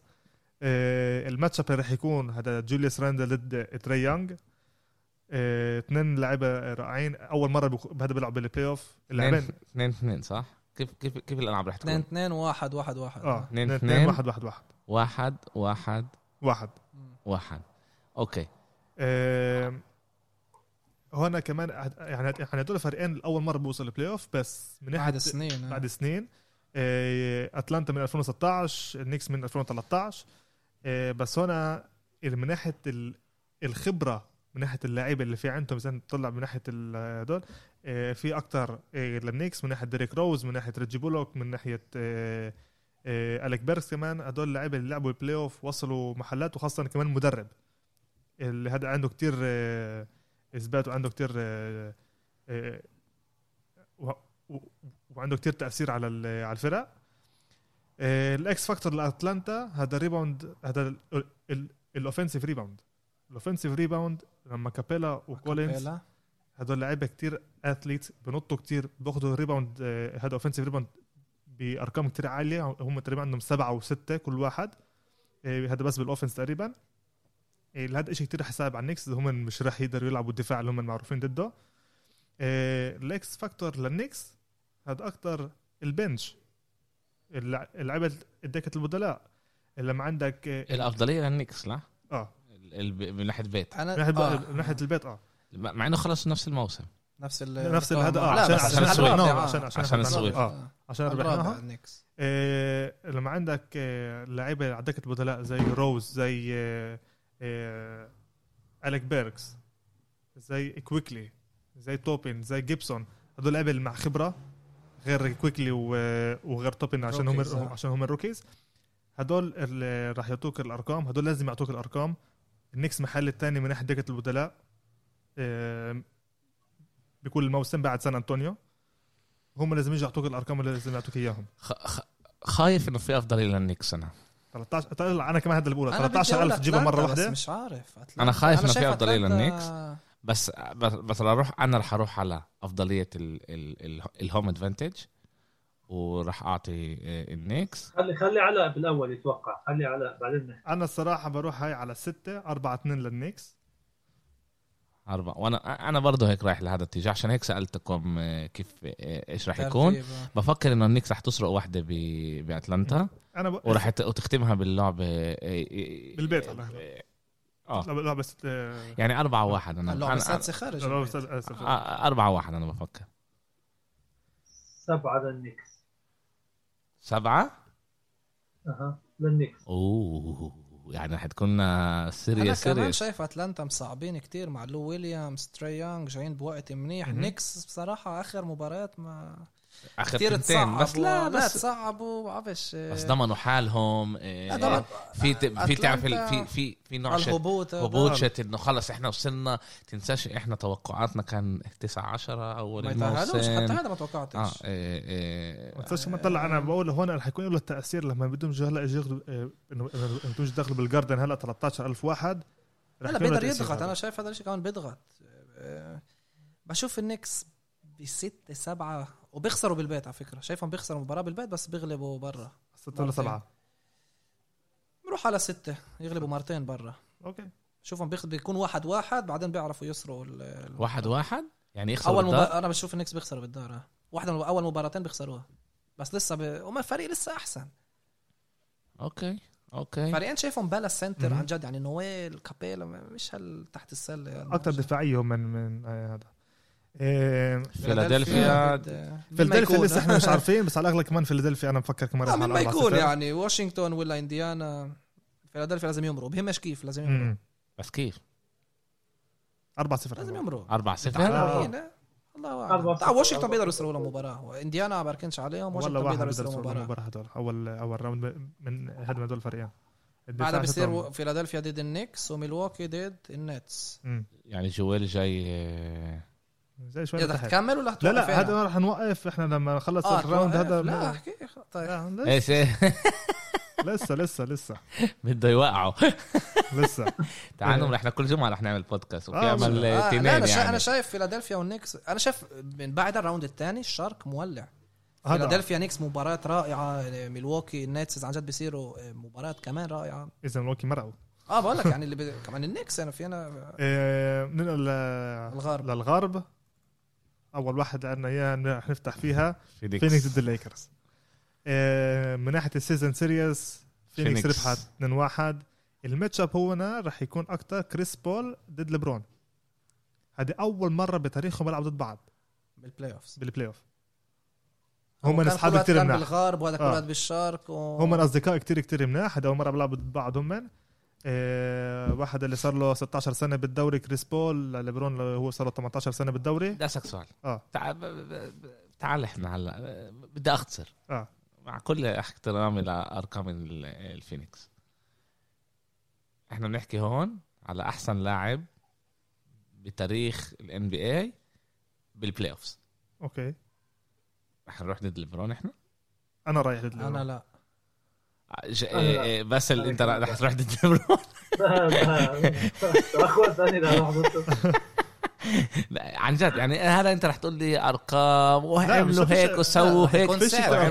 آه، ال match up اللي راح يكون هذا جوليوس راندل ضد تري يونغ. اثنين لعيبة رائعين. أول مرة بخ- بهذا بيلعب بال playoff اللاعبين
اثنين اثنين صح؟ كيف كيف كيف الألعاب رح
2
تكون؟
2 1 1 1
آه
اثنين-
اثنين
اثنين.
اثنين واحد واحد واحد.
واحد واحد.
واحد.
واحد. okay.
آه، هون كمان يعني يعني هدول الفريقين اول مرة بيوصلوا ال playoff بس من ناحية
بعد سنين
بعد سنين. آه، أتلانتا من 2016 النيكس من 2013 آه، بس هنا من ناحية ال- الخبرة من ناحية اللعيبة اللي في عندهم إذا تطلع من ناحية هدول آه، في أكثر للنيكس من ناحية ديريك روز من ناحية ريجي بولوك من ناحية آه، آه، أليك بيركس كمان. هدول اللعيبة اللي لعبوا ال playoff وصلوا محلات وخاصة كمان مدرب اللي هذا عنده كتير آه، إثبات وعنده كتير آه، آه، وعنده كتير تأثير على على الفرق. آه، ال X factor لأتلانتا هذا rebound هذا ال offensive rebound ال offensive rebound لما كابيلا وكولينز
كابيلا.
هدول لعيبة كتير athlete بنطوا كتير باخذوا rebound آه، هذا offensive rebound بأرقام كتير عالية. هم تقريبا عندهم سبعة وسته كل واحد. آه، هذا بس بال offense تقريبا. آه، هذا شيء كتير حساب على النكس. هم مش راح يقدروا يلعبوا الدفاع اللي هم المعروفين ضده. آه، ال X factor للنكس هذا أكتر ال bench اللع- اللعيبة الدكة البدلاء لما عندك آه
الأفضلية للنيكس لا
آه،
ال- من ناحية بيت
أنا
من ناحية
آه.
من ناحية البيت آه.
مع إنه خلصوا نفس الموسم.
نفس ال
نفس هذا آه
لا
عشان
بس
عشان
عشان.
آه، عشان عشان
عشان ال
sweep. آه.
عشان
ربحناها
النكس.
آه، لما عندك آه، لعيبة على دكه البدلاء زي روز زي آه، آه، أليك بيركس زي كويكلي زي توبين زي جيبسون. هدول لعيبة مع خبرة غير كويكلي وغير توبين عشان هم
آه.
عشان هم ال rookies. هدول اللي راح يعطوك الأرقام هدول لازم يعطوك الأرقام. النكس محل الثاني من ناحية دكة البدلاء بكل الموسم بعد سان أنطونيو. هم لازم يجوا يعطوك الأرقام اللي لازم يعطوك إياهم.
خ- خ- خايف إنه في افضليه للنيكس أنا.
13 طلع أنا كمان هذا اللي بقوله.
أنا بدي أقول
13000 تجيبها
مرة
واحدة.
بس مش عارف. أتلانتا.
أنا خايف
أنا
إنه في
أتلانتا-
للنيكس. بس بس بس رح أروح أنا رح أروح على أفضلية ال- ال- ال- ال home advantage وراح أعطي آه، النيكس.
خلي خلي علاء بالأول يتوقع. خلي علاء بعدين نحكي.
أنا الصراحة بروح هاي على 6 4 2 للنيكس.
أربعة. وأنا أنا برضه هيك رايح لهذا الاتجاه. عشان هيك سألتكم آه، كيف آه، إيش راح يكون. بفكر إنه النيكس رح تسرق واحدة ب... بأتلانتا.
أنا ب...
وراح ت- وتختمها باللعبة
بالبيت.
آه، آه.
لا, لا بس
يعني أربعة واحد أنا
اللعبة
أنا
السادسة خارج
لا،. بس
أربعة واحد أنا بفكر.
سبعة للنكس
سبعة؟
أها للنكس
أوه يعني رح تكون
أنا
series
كمان شايف أتلانتا مصعبين كتير مع لو ويليامز تري يونغ جايين بوقت منيح. نيكس بصراحة آخر مباريات ما
تنتين
تصعبوا
بس لا
لا
بس
تصعبوا بعرفش
بس ضمنوا حالهم
ضمن-
في ت- في تعرف في في في نوع
الهبوط.
هبوط شت إنه خلص إحنا وصلنا تنساش إحنا توقعاتنا كان 9 10 أول
ما يتأهلوش حتى هذا ما توقعتش.
آه إيه إيه
ما تنساش كمان طلع أنا بقول هون رح يكون له التاثير لما بدهم يجوا هلا يجوا انه إنه بدهم يدخلوا بالجاردن هلا 13000 واحد رح
هلا بيقدر يضغط. أنا شايف هذا الشيء كمان بيضغط. بشوف النكس بستة سبعة وبيخسروا بالبيت على فكرة. شايفهم بيخسروا مباراة بالبيت بس بيغلبوا برا.
ستة ولا سبعة؟
بروح على ستة. يغلبوا مرتين برا.
okay.
شوفهم بيخ... بيكون واحد واحد بعدين بيعرفوا يسروا ال... ال-
واحد واحد؟ يعني يخسر
أول
بالدار؟
مباراة أنا بشوف النكس بيخسروا بالدار آه. واحدة من أول مباراتين بيخسروها. بس لسه ب... وما الفريق لسه أحسن.
okay okay.
فريقين شايفهم بلا
center.
عن جد يعني نويل كابيلا مش هال تحت السلة يعني.
أكثر دفاعيه هم من من آه، هذا. آه،
فيلادلفيا.
مين ما
فيلادلفيا
يكون.
لسه إحنا مش عارفين بس على الاغلب كمان فيلادلفيا أنا مفكر كمان على
ما
4-0.
يكون يعني واشنطن ولا إنديانا. فيلادلفيا لازم يمروا. بهمش كيف؟ لازم يمروا.
بس كيف؟
4 0
لازم يمروا.
4 0
آه.
مين؟ الله
أربعة
اعلم واشنطن بيقدروا يسرقوا لهم مباراة. وإنديانا ما بركنش عليهم
ولا
واشنطن
واحد
بيقدروا
بيقدر
يسرقوا مباراة.
المباراه هدول. أول أول راوند من هذول هدول الفريقين.
بعدها بصير فيلادلفيا ضد النكس وميلواكي ضد النتس.
يعني جويل جاي آه،
زي شوي
بدك تكمل ولا
لا لا؟ هذا راح نوقف. إحنا لما نخلص
آه،
ال
round؟
هذا
لا أحكي طيب.
إيش إيه؟
لسه لسه لسه.
بده يوقعوا
لسه.
تعالوا إحنا كل جمعة رح نعمل بودكاست وفي
آه،
عمل
آه لا
تنين
أنا.
يعني.
أنا شايف فيلادلفيا والنكس أنا شايف من بعد ال round الثاني الشرق مولع. فيلادلفيا نيكس مباراة رائعة. ميلواكي النيتس عن جد بيصيروا مباراة كمان رائعة.
إذا ملواكي مرقوا.
آه بقول لك يعني اللي ب... كمان النيكس أنا فينا
إيه، بننقل ل-
الغرب.
للغرب. أول واحد عندنا إياه رح نفتح فيها
فينيكس
فينيكس ضد الليكرز إيه، من ناحية ال season series فينيكس
فينيكس.
ربحت 2-1 ال matchup هنا رح يكون أكثر كريس بول ضد ليبرون هذه أول مرة بتاريخهم بيلعبوا ضد بعض.
بال playoffs
بال playoff
هو
هم اصحاب كثير مناح.
بالغرب وهذا
آه.
بالشرق و...
هم اصدقاء كتير كتير مناح. هذا أول مرة بيلعبوا ضد بعض هم إيه واحد اللي صار له 16 سنة بالدوري كريس بول. ليبرون اللي هو صار له 18 سنة بالدوري.
بدي أسألك سؤال.
آه.
تعال تعال إحنا هلأ. بدي أختصر.
آه.
مع كل احترامي لأرقام ال- الفينيكس. إحنا بنحكي هون على أحسن لاعب بتاريخ ال NBA بال playoffs
okay.
رح نروح ضد ليبرون إحنا؟
أنا رايح ضد ليبرون.
أنا لا.
ج... إيه
لا.
إيه بس اللي
أنا أنت
رح
لا.
تروح ضد ليبرون.
اخوة ثاني لا،
عن جد يعني هذا أنت رح تقول لي أرقام
فيش-
هيك وسووا
رح
هيك.
يكون صعب رح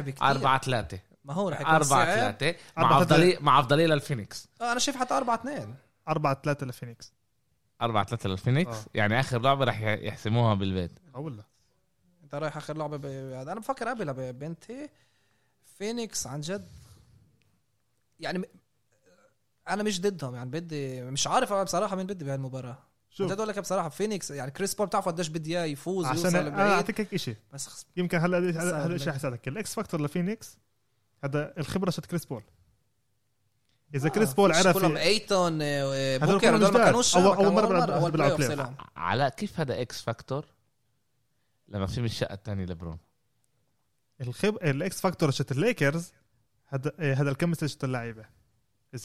كتير
أربعة ثلاثة.
ما هو رح يكون
أربعة
صعب
ثلاثة
أربعة
مع
ثلاثة.
أفضلية مع أفضلية للفينيكس.
آه أنا شايف حتى 4 2
4 3 لفينيكس
أربعة ثلاثة للفينيكس؟
آه.
يعني آخر لعبة رح يحسموها بالبيت.
أقول لك.
أنت رايح آخر لعبة ب... أنا بفكر قبلها ببنتي فينيكس عن جد. يعني أنا مش ضدهم يعني بدي مش عارف أنا بصراحة مين بدي بهالمباراة.
شوف.
جد أقول لك بصراحة فينيكس يعني كريس بول بتعرف قديش بدي إياه يفوز
عشان
يوصل أنا
أعطيك هيك شيء
بس خص-
يمكن هلا هذا
سهل
هذا الشيء
لك.
حيساعدك ال X factor لفينيكس هذا الخبرة شت كريس بول. إذا
آه،
كريس بول عرف
كلهم أيتون آه، بوكر هدول ما. كانوش
أول-
ما
أول
كانوا
مرة بيلعب-
اول
بيلعب
بلاي.
على كيف هذا إكس فاكتور؟ لما في من الشقة الثانية لبرون
الخب الإكس فاكتور شت الليكرز هذا إيه، هذا الكيمستري شت
اللعيبة.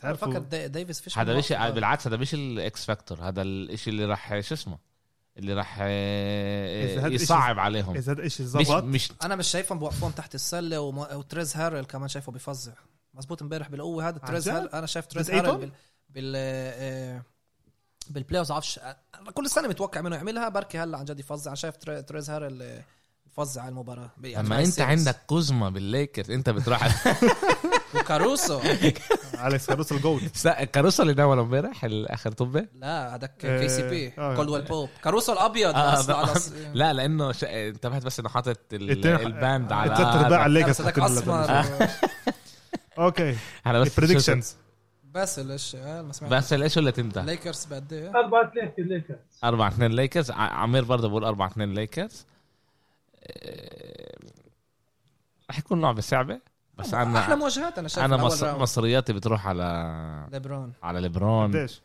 عرفوا
بفكر دا- ديفيس فيش
هذا
أفضل.
بالعكس هذا مش الإكس فاكتور هذا الإشي اللي راح شو اسمه؟ اللي راح
إشي-
يصعب عليهم.
إذا هذا الشيء
مش
زبط
مش
أنا مش شايفهم بوقفون تحت السلة وم... وتريز هارل كمان شايفه بيفظع. مزبوط امبارح بالقوة هذا تريز؟ هارل. أنا شايف تريز؟ هارل بال بال آه، بالبلاي اوف كل سنه متوقع منه يعملها. بركي هلا عن جد يفظع. أنا شايف تر- تريز هارل يفظع على المباراة. يعني هاي أنت.
عندك كوزما بالليكرز أنت بتروح على
وكاروسو.
اليكس كاروس الجولد.
كاروسو اللي ناول امبارح الآخر طبه
لا هذاك
آه،
كي سي بي. كولدويل بوب كاروسو الأبيض.
آه،
أصلاً
آه،
على ص-
لا لأنه ش... انتبهت بس إنه حاطط الباند على
ثلاث ارباع الليكرز أسمر. Okay.
أنا بس
predictions
بس إيش؟ ما سمعت.
بس إيش ولا انت
ليكرز بقد إيه؟
4 3 الليكرز
4 2 ليكرز عمير برضه بقول 4 2 ليكرز رح يكون لعبه صعبه بس
أحلى
أنا
مواجهات أنا شايف أنا أول
مص... مصرياتي بتروح على
ليبرون.
على ليبرون.
قديش؟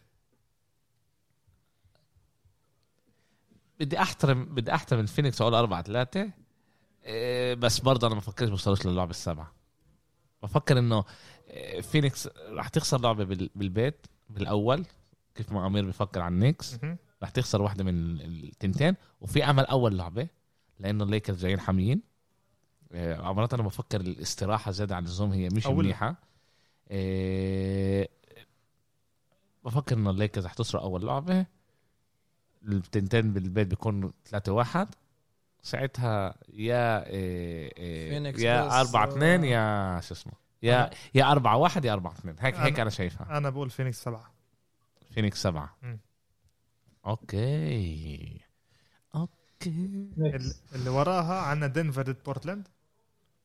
بدي احترم بدي أحترم الفينيكس وأقول 4 3 بس برضه أنا ما بفكرش بوصلوش للعبه السبعة. بفكر إنه آه، فينيكس رح تخسر لعبة بال- بالبيت بالأول كيف ما أمير بفكر عن
مهم.
رح تخسر واحدة من التنتين وفي أمل أول لعبة. لأنه الليكرز جايين حاميين. آه، عمرات أنا بفكر الاستراحة زيادة عن اللزوم هي مش
أول.
منيحة. آه، بفكر انه الليكرز رح تسرق أول لعبة. التنتين بالبيت بيكون 3 واحد. ساعتها يا آه، آه،
فينيكس بس،
يا 4 2 يا شو اسمه يا يا 4 1 يا 4 2 هيك هيك
أنا-
أنا شايفها.
أنا بقول فينيكس سبعة.
فينيكس سبعة.
مم.
Okay.
اللي وراها عندنا دنفر ضد بورتلاند.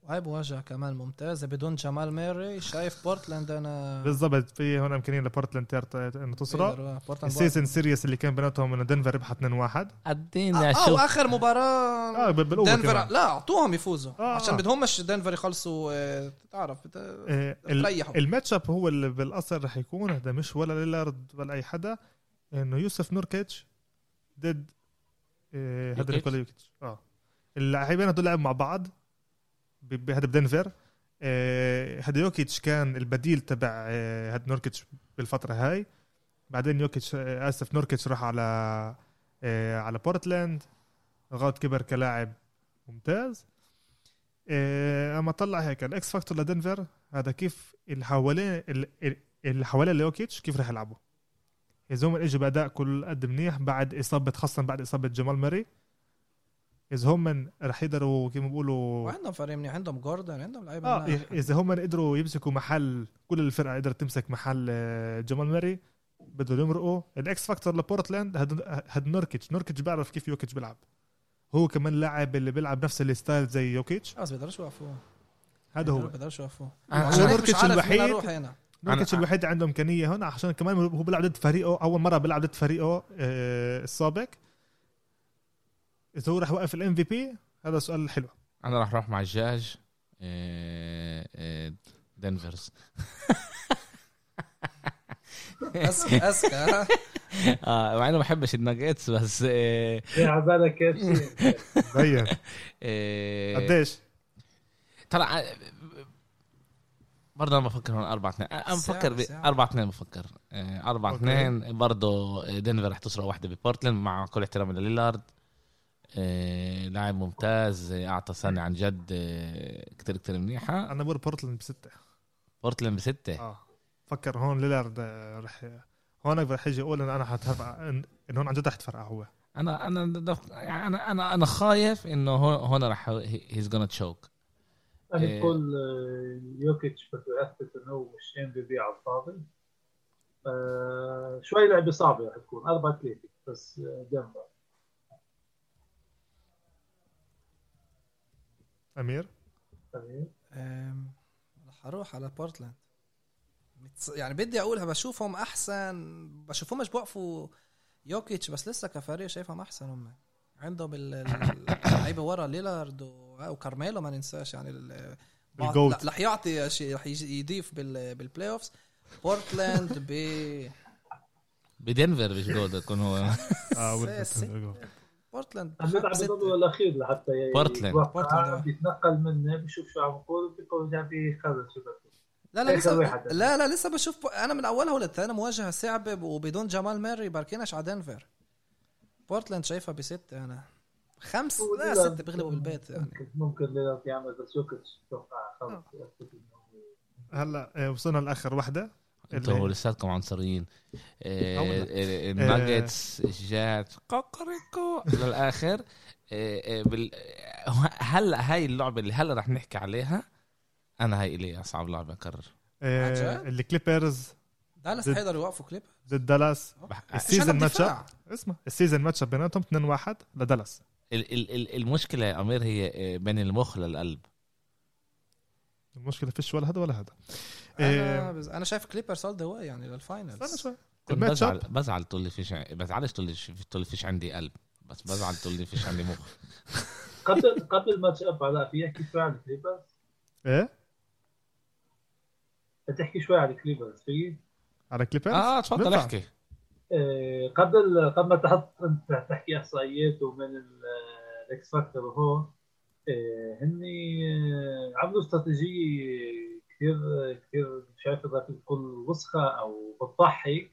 وهي مواجهه كمان ممتازة بدون جمال ميري. شايف بورتلاند أنا
بالضبط في هون إمكانية لبورتلاند إنه تسرق
بورتلاند
ال season series اللي كان بيناتهم إنه دنفر ربحت 2 1
أديني آه, آه مباراة.
آه بال- بالقوة
دنفر
كمان.
لا أعطوهم يفوزوا.
آه،
عشان
آه.
بدهمش دنفر يخلصوا آه، تعرف بت-
آه، ال-
تريحوا.
ال matchup هو اللي بالأصل رح يكون هذا مش ولا ليلارد ولا أي حدا إنه يوسف نوركيتش ضد آه، هذا
يوكيتش؟
نيكولا يوكيتش آه. اللاعبين هدول لعبوا مع بعض ب- ب- هذا بدنفر آه، هذا يوكيتش كان البديل تبع آه، هذا نوركيتش بالفترة هاي. بعدين يوكيتش آه، آسف نوركيتش راح على آه، على بورتلاند. لغايه كبر كلاعب ممتاز. آه، أما طلع هيك ال X factor لدنفر هذا كيف اللي حوالين ال- اللي حوالين ليوكيتش كيف رح يلعبوا؟ اذا هم اجوا بأداء كل قد منيح بعد إصابة خاصة بعد إصابة جمال ماري إذا هم من رح يقدروا كيف بيقولوا
وعندهم فريق منيح عندهم جوردن عندهم
لعيبة
آه.
اذا هم قدروا يمسكوا محل كل الفرقة قدرت تمسك محل آه، جمال ماري بدهم يمرقوا. ال X factor لبورتلاند هاد هاد نوركيتش. نوركيتش بيعرف كيف يوكيتش بيلعب. هو كمان لاعب اللي بيلعب نفس ال style زي يوكيتش.
بس بيقدروش يوقفوه.
هذا هو.
بيقدروش يوقفوه. عشان مش
نوركيتش الوحيد- نوركيتش الوحيد اللي عنده إمكانية هون عشان كمان هو بيلعب ضد فريقه أول مرة بيلعب ضد فريقه آه، السابق. إذا هو رح يوقف ال MVP هذا سؤال حلو.
أنا راح أروح مع الجاج آه، آه، دنفرز.
اسكى ها؟
آه مع إنه ما بحبش الناجتس بس
في على بالك كيف؟ شيء
بين
آه،
قديش؟
طلع برضه أنا بفكر هون 4 2
أنا
بفكر
بستة.
4 2 بفكر. 4
أوكي.
2 برضه دنفر رح تسرق واحدة ببورتلاند مع كل احترامي لليلارد آه، لاعب ممتاز أعطى سنه عن جد كتير كتير منيحة.
أنا بقول بورتلاند بستة.
بورتلاند بستة.
آه. فكر هون ليلارد رح هون رح يجي يقول إن أنا حتفرقع إن هون عن جد رح يتفرقع هو.
أنا أنا أنا أنا أنا خايف إنه هون هون رح he's gonna choke
أنا
إيه.
بقول آه، يوكيتش بده يثبت إنه هو مش MVP على الفاضي. آه، شوي لعبة صعبة رح تكون. 4 3 بس آه، دنفر أمير؟
أم، رح أروح على بورتلاند. يعني بدي أقولها بشوفهم أحسن بشوفهمش بوقفوا يوكيتش بس لسه كفريق شايفهم أحسن هم. عندهم ال- ال- اللعيبة ورا ليلارد و- وكارميلو ما ننساش يعني
الجولد.
رح يعطي شيء رح يضيف بال- بال playoffs بورتلاند ب
بدنفر مش جولد يكون هو
بورتلاند
بنلعب. بالدور الأخير لحتى
بورتلاند.
بورتلاند.
بيتنقل منه بيشوف شو عم يقول بيرجع بيخلص شو
لا لا لسه. لا لا لسه بشوف أنا من أولها وللثاني مواجهة صعبه وبدون جمال ماري باركيناش على دنفر بورتلاند شايفها بستة أنا خمس لا ستة بيغلبوا بالبيت. يعني
ممكن ممكن ليلارد يعمل بس يوكيتش أتوقع خلص
هلا آه، وصلنا لآخر
وحدة.
أنتوا
لساتكم عنصريين. آه،. آه، الناجتس جات كوكوريكو للاخر بال- هلا هاي اللعبة اللي هلا رح نحكي عليها؟ أنا هاي إلي
أصعب
لعبة أكرر؟
الكليبرز.
دالاس حيقدروا يوقفوا كليب
ضد دالاس. ال season
match
اسمع. ال season match بيناتهم 2-1 لدالاس.
ال- ال- ال- المشكلة يا أمير هي آه، بين المخ للقلب.
المشكلة فيش ولا هذا ولا هذا
أنا
آه،
بز... أنا شايف كليبرز all the way يعني
استنى
لل finals
شوي
كنت
الماتش
بزعل بزعل تقول لي فيش بزعلش تقول لي ش- تقول لي فيش عندي قلب بس بزعل تقول لي فيش عندي مخ.
قبل قبل ال matchup علاء في يحكي شوي عن الكليبرز
إيه؟
تحكي شوي عن الكليبرز في؟
على كليبرز
آه تفضل. احكي.
قبل قبل ما تحط أنت تحكي إحصائيات ومن ال- ال X factor وهون آه، هن آه، عملوا استراتيجية كثير كثير مش عارف اذا تقول وسخة أو بتضحك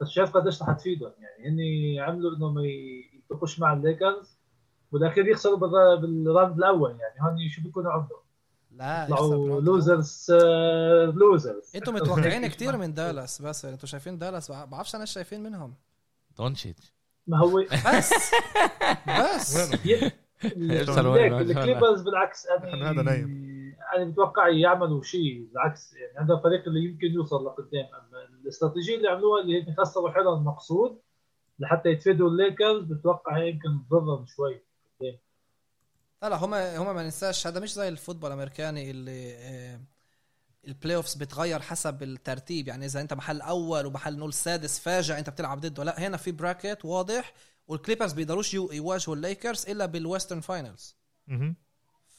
بس شايف قديش رح تفيدهم. يعني هن عملوا انهم يتفقوش مع الليكرز بالاخير يخسروا بالر- بال round الأول. يعني هون شو بيكونوا عندهم؟
لا
يطلعوا losers losers
أنتوا متوقعين كتير من دالاس بس أنتوا شايفين دالاس بع- بعرفش أنا شايفين منهم.
دونتشيتش
ما هو
بس بس.
الكليبرز بالعكس
أنا هذا نايم.
أنا بتوقع يعملوا شيء بالعكس يعني عندهم فريق اللي يمكن يوصل لقدام. أما الاستراتيجية اللي عملوها اللي هي خسروا حالهم المقصود لحتى يتفادوا الليكرز بتوقع هي يمكن تضرهم شوي.
لا لا هم هم ما ننساش هذا مش زي ال football الأمريكاني اللي آه، ال playoffs بتغير حسب الترتيب. يعني إذا أنت محل أول ومحل نقول سادس فاجأ أنت بتلعب ضده. لا هنا في bracket واضح والكليبرز بيقدروش يو- يواجهوا الليكرز إلا بال
Western
finals.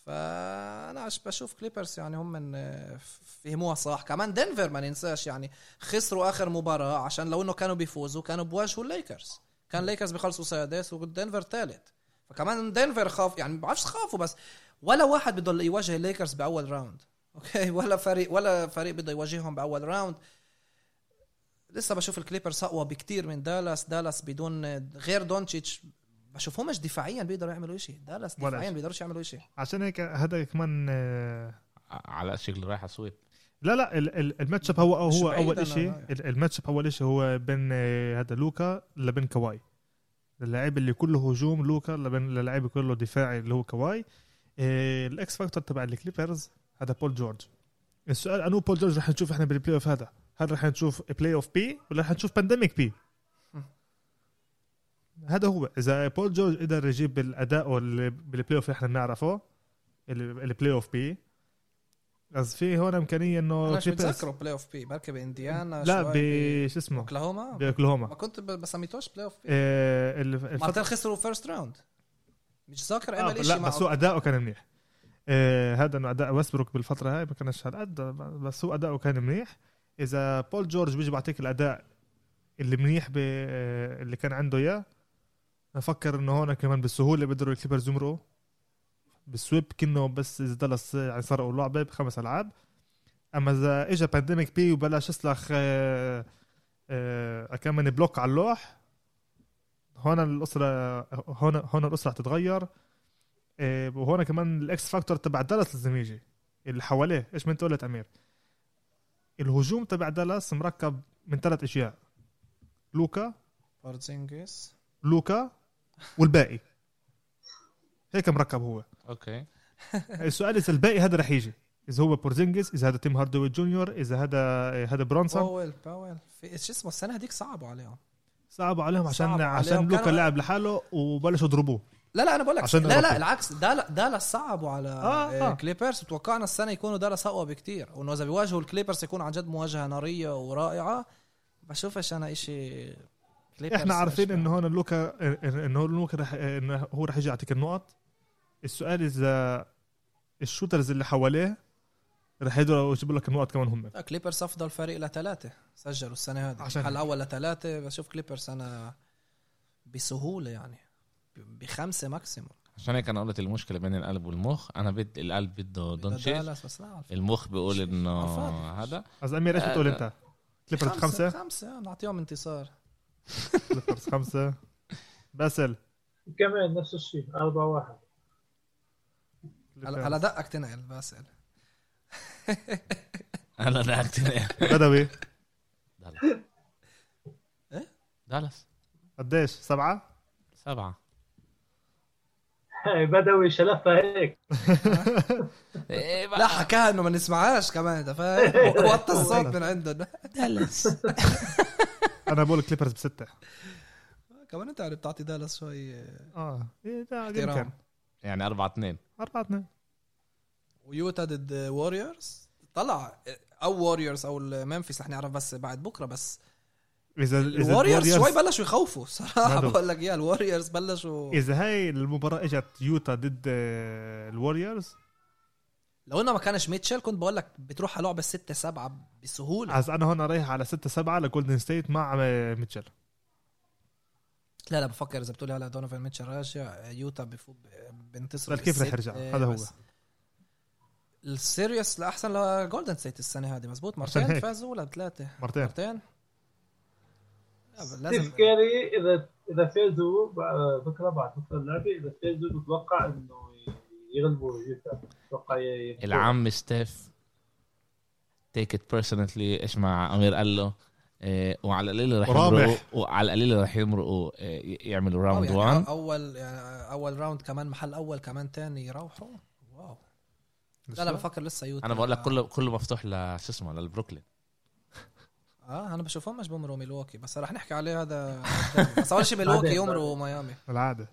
فأنا بشوف كليبرز يعني هم من آه، فهموها صح. كمان دنفر ما ننساش يعني خسروا آخر مباراة عشان لو إنه كانوا بيفوزوا كانوا بواجهوا الليكرز كان الليكرز بيخلصوا سادس ودنفر ثالث فكمان دنفر خاف يعني ما بعرفش خافوا بس ولا واحد بده يواجه الليكرز بأول round. أوكي؟ ولا فريق ولا فريق بده يواجههم بأول round. لسه بشوف الكليبرز أقوى بكتير من دالاس. دالاس بدون غير دونتشيتش بشوفهمش دفاعيا بيقدروا يعملوا شيء دالاس دفاعيا. بيقدروش يعملوا شيء
عشان هيك هذا كمان آه،
على شكل رايح sweep
لا لا ال- ال- matchup هو هو
أول
شيء. ال- matchup أول شيء هو بين آه، هذا لوكا لبين كواي للاعب اللي كله هجوم لوكا للاعب كله دفاعي اللي هو كواي. إيه ال X factor تبع الكليبرز هذا بول جورج. السؤال أنو بول جورج رح نشوف إحنا بال playoff هذا؟ هل رح نشوف Playoff P ولا رح نشوف Pandemic P هذا هو. إذا بول جورج قدر يجيب الأداء بال playoff اللي إحنا بنعرفه ال- ال Playoff P بس في هون إمكانية
إنه أنا
Clippers-
بتذكره Playoff P. بركي بإنديانا
لا ب شو اسمه؟
أوكلاهوما. ما
باوكلاهوما
كنت ب- بسميتوش Playoff P.
آه، ال-
مرتين
الفترة
خسروا first round مش ذاكر
آه
عمل
لا
شيء
بس هو أداؤه كان منيح. آه هذا إنه أداء ويسبروك بالفترة هاي ما كانش هالقد بس هو أداؤه كان منيح. إذا بول جورج بيجي بعطيك الأداء اللي منيح ب- آه، اللي كان عنده إياه أفكر إنه هون كمان بالسهولة بيقدروا الكليبرز يمرقوا. بال sweep كنه بس إذا دالاس يعني سرقوا اللعبه بخمس ألعاب. أما إذا اجى Pandemic P وبلش يسلخ آه آه كمان block على اللوح هون ال story هون هون ال story حتتغير إيه، وهون كمان ال X factor تبع دالاس لازم يجي اللي حواليه. إيش من انت قلت أمير؟ الهجوم تبع دالاس مركب من ثلاث أشياء لوكا
بورزينجس
لوكا والباقي. هيك مركب هو.
أوكي.
السؤال إذا الباقي هذا رح يجي. إذا هو بورزينجس إذا هذا تيم هاردوي جونيور إذا هذا هذا برونسون
باول باول في شو اسمه؟ السنة هذيك صعبوا عليهم.
صعبوا عليهم عشان
صعبوا
عشان
عليهم.
لوكا
كانوا-
لعب لحاله وبلشوا يضربوه.
لا لا أنا بقول لك لا. لا العكس. دالا دالاس صعبوا على
آه،
آه. كليبرز وتوقعنا السنة يكونوا دالاس اقوى بكتير. وإنه إذا بيواجهوا الكليبرز يكون عن جد مواجهة نارية ورائعة. بشوفش أنا كليبرز
إحنا عارفين. إنه هون لوكا انه هون لوكا رح انه هو رح يجي يعطيك النقط السؤال إذا ال shooters اللي حواليه رح يقدروا يجيبوا لك النقط كمان هم
كليبرز أفضل فريق لثلاثة سجلوا السنة هذه
عشان.
الأول لثلاثة بشوف كليبرز أنا بسهولة يعني بخمسة maximum
عشان هيك أنا قلت المشكلة بين القلب والمخ أنا بدي القلب بده دونتشيز. المخ بيقول
إنه.
هذا
از امير إيش
آه،
بتقول
لا.
أنت؟ كليبرز خمسة
خمسة نعطيهم انتصار
كليبرز خمسة. باسل.
كمان نفس الشيء 4 1
على على دقك تنقل بسال
أنا ضحكت
بدوي.
دالاس.
إيه؟
دالاس.
قديش؟ سبعة؟
سبعة.
بدوي شلفها هيك.
إيه.
لا حكاها إنه ما نسمعهاش كمان انت فاهم. وطى الصوت من عندهم.
دالاس.
أنا بقول كليبرز بستة.
كمان أنت عم بتعطي دالاس شوي
آه إيه،. يمكن.
يعني أربعة اثنين.
أربعة اثنين.
ويوتا ضد ووريرز طلع أو ووريرز أو الممفيس رح نعرف بس بعد بكرة بس
إذا إذا
الواريورز شوي
الوريورز-
بلشوا يخوفوا
صراحة.
بقول لك يا الواريورز بلشوا.
إذا هاي المباراة إجت يوتا ضد الوريورز
لو انه ما كانش ميتشل كنت بقول لك بتروح على لعبة 6 7 بسهولة
عز أنا هون رايح على ستة سبعة لجولدن ستيت مع آه، ميتشل
لا لا بفكر إذا بتقولي هلا دونيفان ميتشل راجع يوتا بفوق بينتصر
لا، كيف رح يرجع؟
آه،
هذا هو.
بس ال series الأحسن لجولدن ستيت السنة هذه مزبوط مرتين. فازوا ولا ثلاثة
مرتين
مرتين لا، لازم
ستيف كاري اذا إذا فازوا بعد- بكرة بعد بكرة اللعبة إذا فازوا بتوقع إنه يغلبوا يوتا أتوقع
العم ستيف take it personally إيش ما أمير قال له إيه وعلى القليل رح
ورابح.
يمرقوا وعلى القليل رح يمرقوا إيه، يعملوا round
يعني
1
أول يعني أول round كمان محل أول كمان تاني يروحوا wow. لا لا بفكر لسه يوتا
أنا بقول لك كله كله مفتوح ل شو اسمه للبروكلين.
آه أنا بشوفهم مش بمروا ميلواكي بس رح نحكي عليه هذا. بس أول شيء ميلواكي يمروا ميامي.
العادة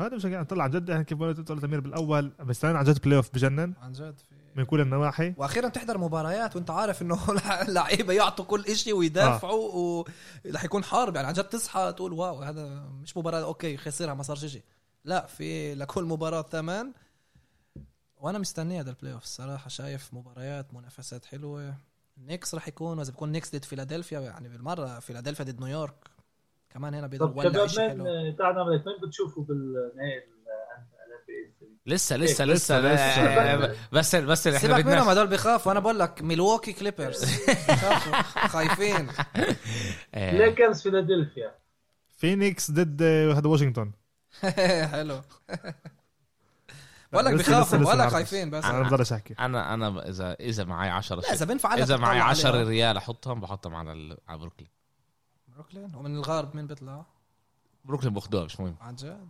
هذا مش يعني طلع عن جد. يعني كيف قلت قلت امير بالأول. بس عن جد playoff بجنن.
عن جد في
من كل النواحي.
وأخيرا تحضر مباريات وأنت عارف إنه اللعيبه يعطوا كل إشي ويدافعوا ورح يكون حرب يعني عن جد تصحى تقول wow هذا مش مباراة. أوكي خسرها ما صار شيء لا في لكل مباراة ثمن. وأنا مستني هذا ال playoff الصراحة. شايف مباريات منافسات حلوة. نيكس رح يكون إذا بكون نيكس ضد فيلادلفيا يعني بالمرة فيلادلفيا ضد نيويورك كمان هنا بيقدر يولع
شباب
شيء حلو.
تعال نعمل وين بتشوفوا بالنهائي ال-
لسه لسه
إيه،
لسه,
لسه-
لسه.
لسه.
بس بس إحنا
سيبك منهم
بدنا
هدول بخافوا. أنا بقول لك ميلواكي كليبرز خايفين.
ليكرز فيلادلفيا
فينيكس ضد آه، هذا واشنطن
حلو. بقول لك بخافوا بقول لك. خايفين بس.
أنا بقدرش احكي
أنا أنا إذا إذا معي 10
لا إذا بينفع
إذا معي 10
10
ريال أحطهم بحطهم على على بروكلين
بروكلين ومن الغرب مين بيطلع؟
بروكلين بأخدوها مش مهم.
عن جد.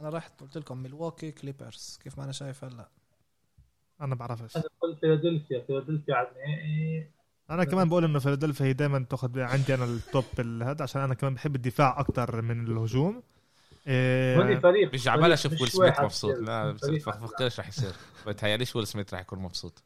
أنا رحت قلت لكم ميلواكي كليبرز كيف ما أنا شايف هلا.
أنا بعرفش
أنا قلت فيلادلفيا فيلادلفيا على النهائي.
أنا كمان بقول إنه فيلادلفيا هي دائما تأخذ عندي أنا ال top هذا عشان أنا كمان بحب الدفاع أكثر من الهجوم. إيه.
فريق
مش عبالي
أشوف
ويل سميث مبسوط. لا
فريق
بفكرش رح يصير. بتهيأليش ويل سميث رح يكون مبسوط.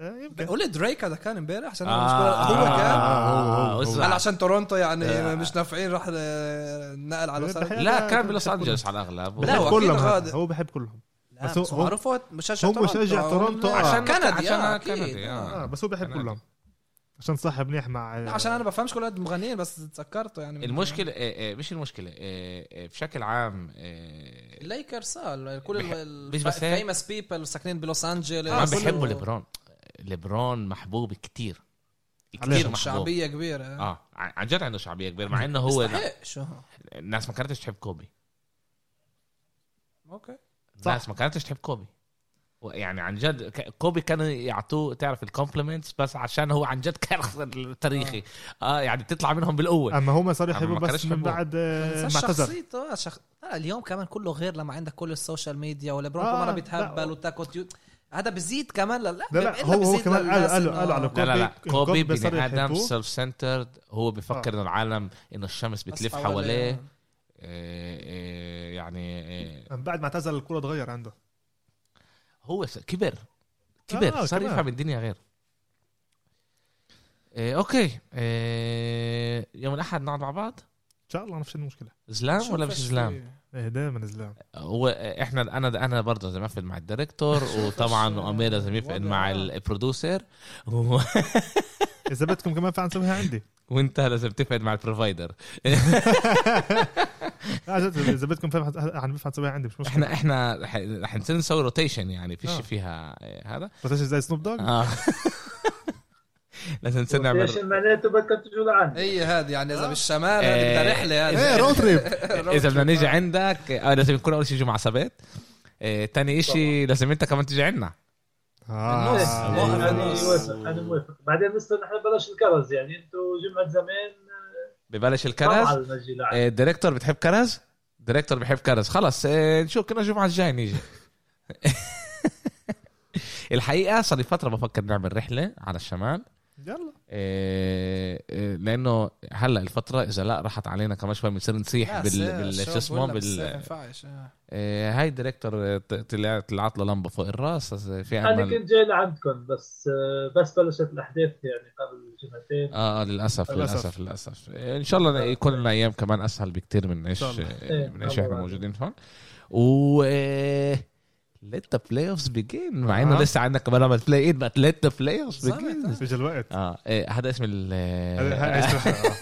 يمكن
قول دريك هذا كان امبارح عشان
آه،
مش بقول- هو
آه،
كان
آه،.
هلا عشان تورونتو يعني
آه.
مش نافعين راح آه، نقل على.
لا كان بلوس أنجلوس على الأغلب
لا، هو
كلهم. هو بحب كلهم بس هو-
معروف مشجع
هو
تورونتو
مشجع تورونتو، آه.
عشان
كندي
عشان
آه،.
كندي
آه
آه
بس هو بحب. كلهم عشان صاحب منيح مع
لا عشان أنا بفهمش كل هاد المغنيين بس تذكرته يعني
المشكلة إيه، إيه، مش المشكلة إيه، إيه، بشكل عام إيه،
آه، كل
بس هيك.
ال famous people ساكنين بلوس
أنجلوس
كله-
بيحبوا ليبرون ليبرون محبوب كتير. كتير
عليهم
محبوب.
شعبية
كبيرة. آه عن جد عنده شعبية كبيرة مع إنه هو
شو
الناس ما كانتش تحب كوبي.
أوكي.
الناس ما كانتش تحب كوبي. يعني عن جد ك- كوبي كانوا يعطوه تعرف ال compliments بس عشان هو عن جد كان تاريخي آه. يعني تطلع منهم بالأول.
أما هم
أما
يحبوا بس من. بعد آه، ما اعتذر.
شخصيته آه، شخ... آه اليوم كمان كله غير لما عندك كل ال social media وليبرون
آه، مرة.
بيتهبل وتاكل تيوت هذا بزيد كمان لا لا,
لا هو هو
بزيد
كمان قالوا قالوا على
لا لا لا.
كوبي-
كوبي
كوبي
بني
آدم.
self centered هو بفكر
آه.
إنه العالم إنه الشمس بتلف
بس
حواليه. آه، آه، يعني
من بعد ما اعتزل الكرة تغير عنده.
هو كبر. كبر.
آه،
صار
كمان.
يفهم الدنيا غير. آه، أوكي. آه، يوم الأحد نقعد مع بعض؟
إن شاء الله نفس المشكلة.
زلام ولا مش زلام.
إيه دائما زلام.
هو إحنا أنا أنا برضه لازم اقفل مع ال director وطبعا امير لازم يفقد
وضع.
مع ال producer. و...
إذا بدكم كمان فعلا نسويها عندي.
وأنت لازم تفقد مع
ال provider. إذا بدكم فعلا عن نسويها عندي مش مشكلة.
إحنا إحنا رح- رح نصير نسوي rotation يعني فيش
آه.
فيها آه، هذا.
إيش زي سنوب دوغ
آه. لازم نصير نعمل
إيش معناته بدكم تجوا لعندي
هي هذه يعني إذا
آه.
بالشمال
إيه.
هذه بدها رحلة هذه
إيه road trip
إذا بدنا نيجي عندك آه لازم يكون أول شيء جمعة سبت. آه تاني إشي لازم أنت كمان تيجي عندنا.
النص.
آه.
أنا.
موافق أنا موافق. بعدين لسه نحن بلاش الكرز يعني أنتم جمعة زمان
ببلش
طبعا
الكرز؟ آه ال director بتحب كرز؟ ال director بحب كرز. خلص آه نشوف كنا الجمعة الجاي نيجي. الحقيقة صار لي فترة بفكر نعمل رحلة على الشمال.
يلا
آه، آه، لأنه هلأ الفترة إذا لا راحت علينا كمان شوي بنصير نصيح بال بال شو اسمه بال
ينفعش آه.
آه، هاي ال director آه، طلع طلعت له لمبة فوق الراس في أنا
كنت جاي لعندكم بس بس بلشت الأحداث يعني قبل جمعتين
آه آه، للأسف
للأسف.
للأسف للأسف آه، إن شاء الله يكون لنا أيام كمان أسهل بكتير من
إيش.
آه،
إيه،
من إيش
إحنا.
موجودين هون و let the playoffs begin مع إنه
آه.
لسه عندك كمان لما play-in بس let the playoffs
begin
اجى الوقت.
آه إيه، هذا اسم ال
آه.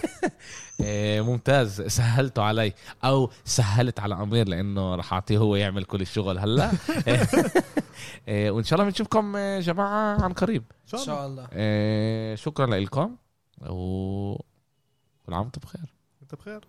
إيه، ممتاز. سهلته علي. أو سهلت على أمير لأنه راح أعطيه هو يعمل كل الشغل هلا. إيه، وإن شاء الله بنشوفكم يا جماعة عن قريب.
إن
شاء الله.
إيه، شكرا لكم. و كل عام وأنتم بخير.
انت بخير.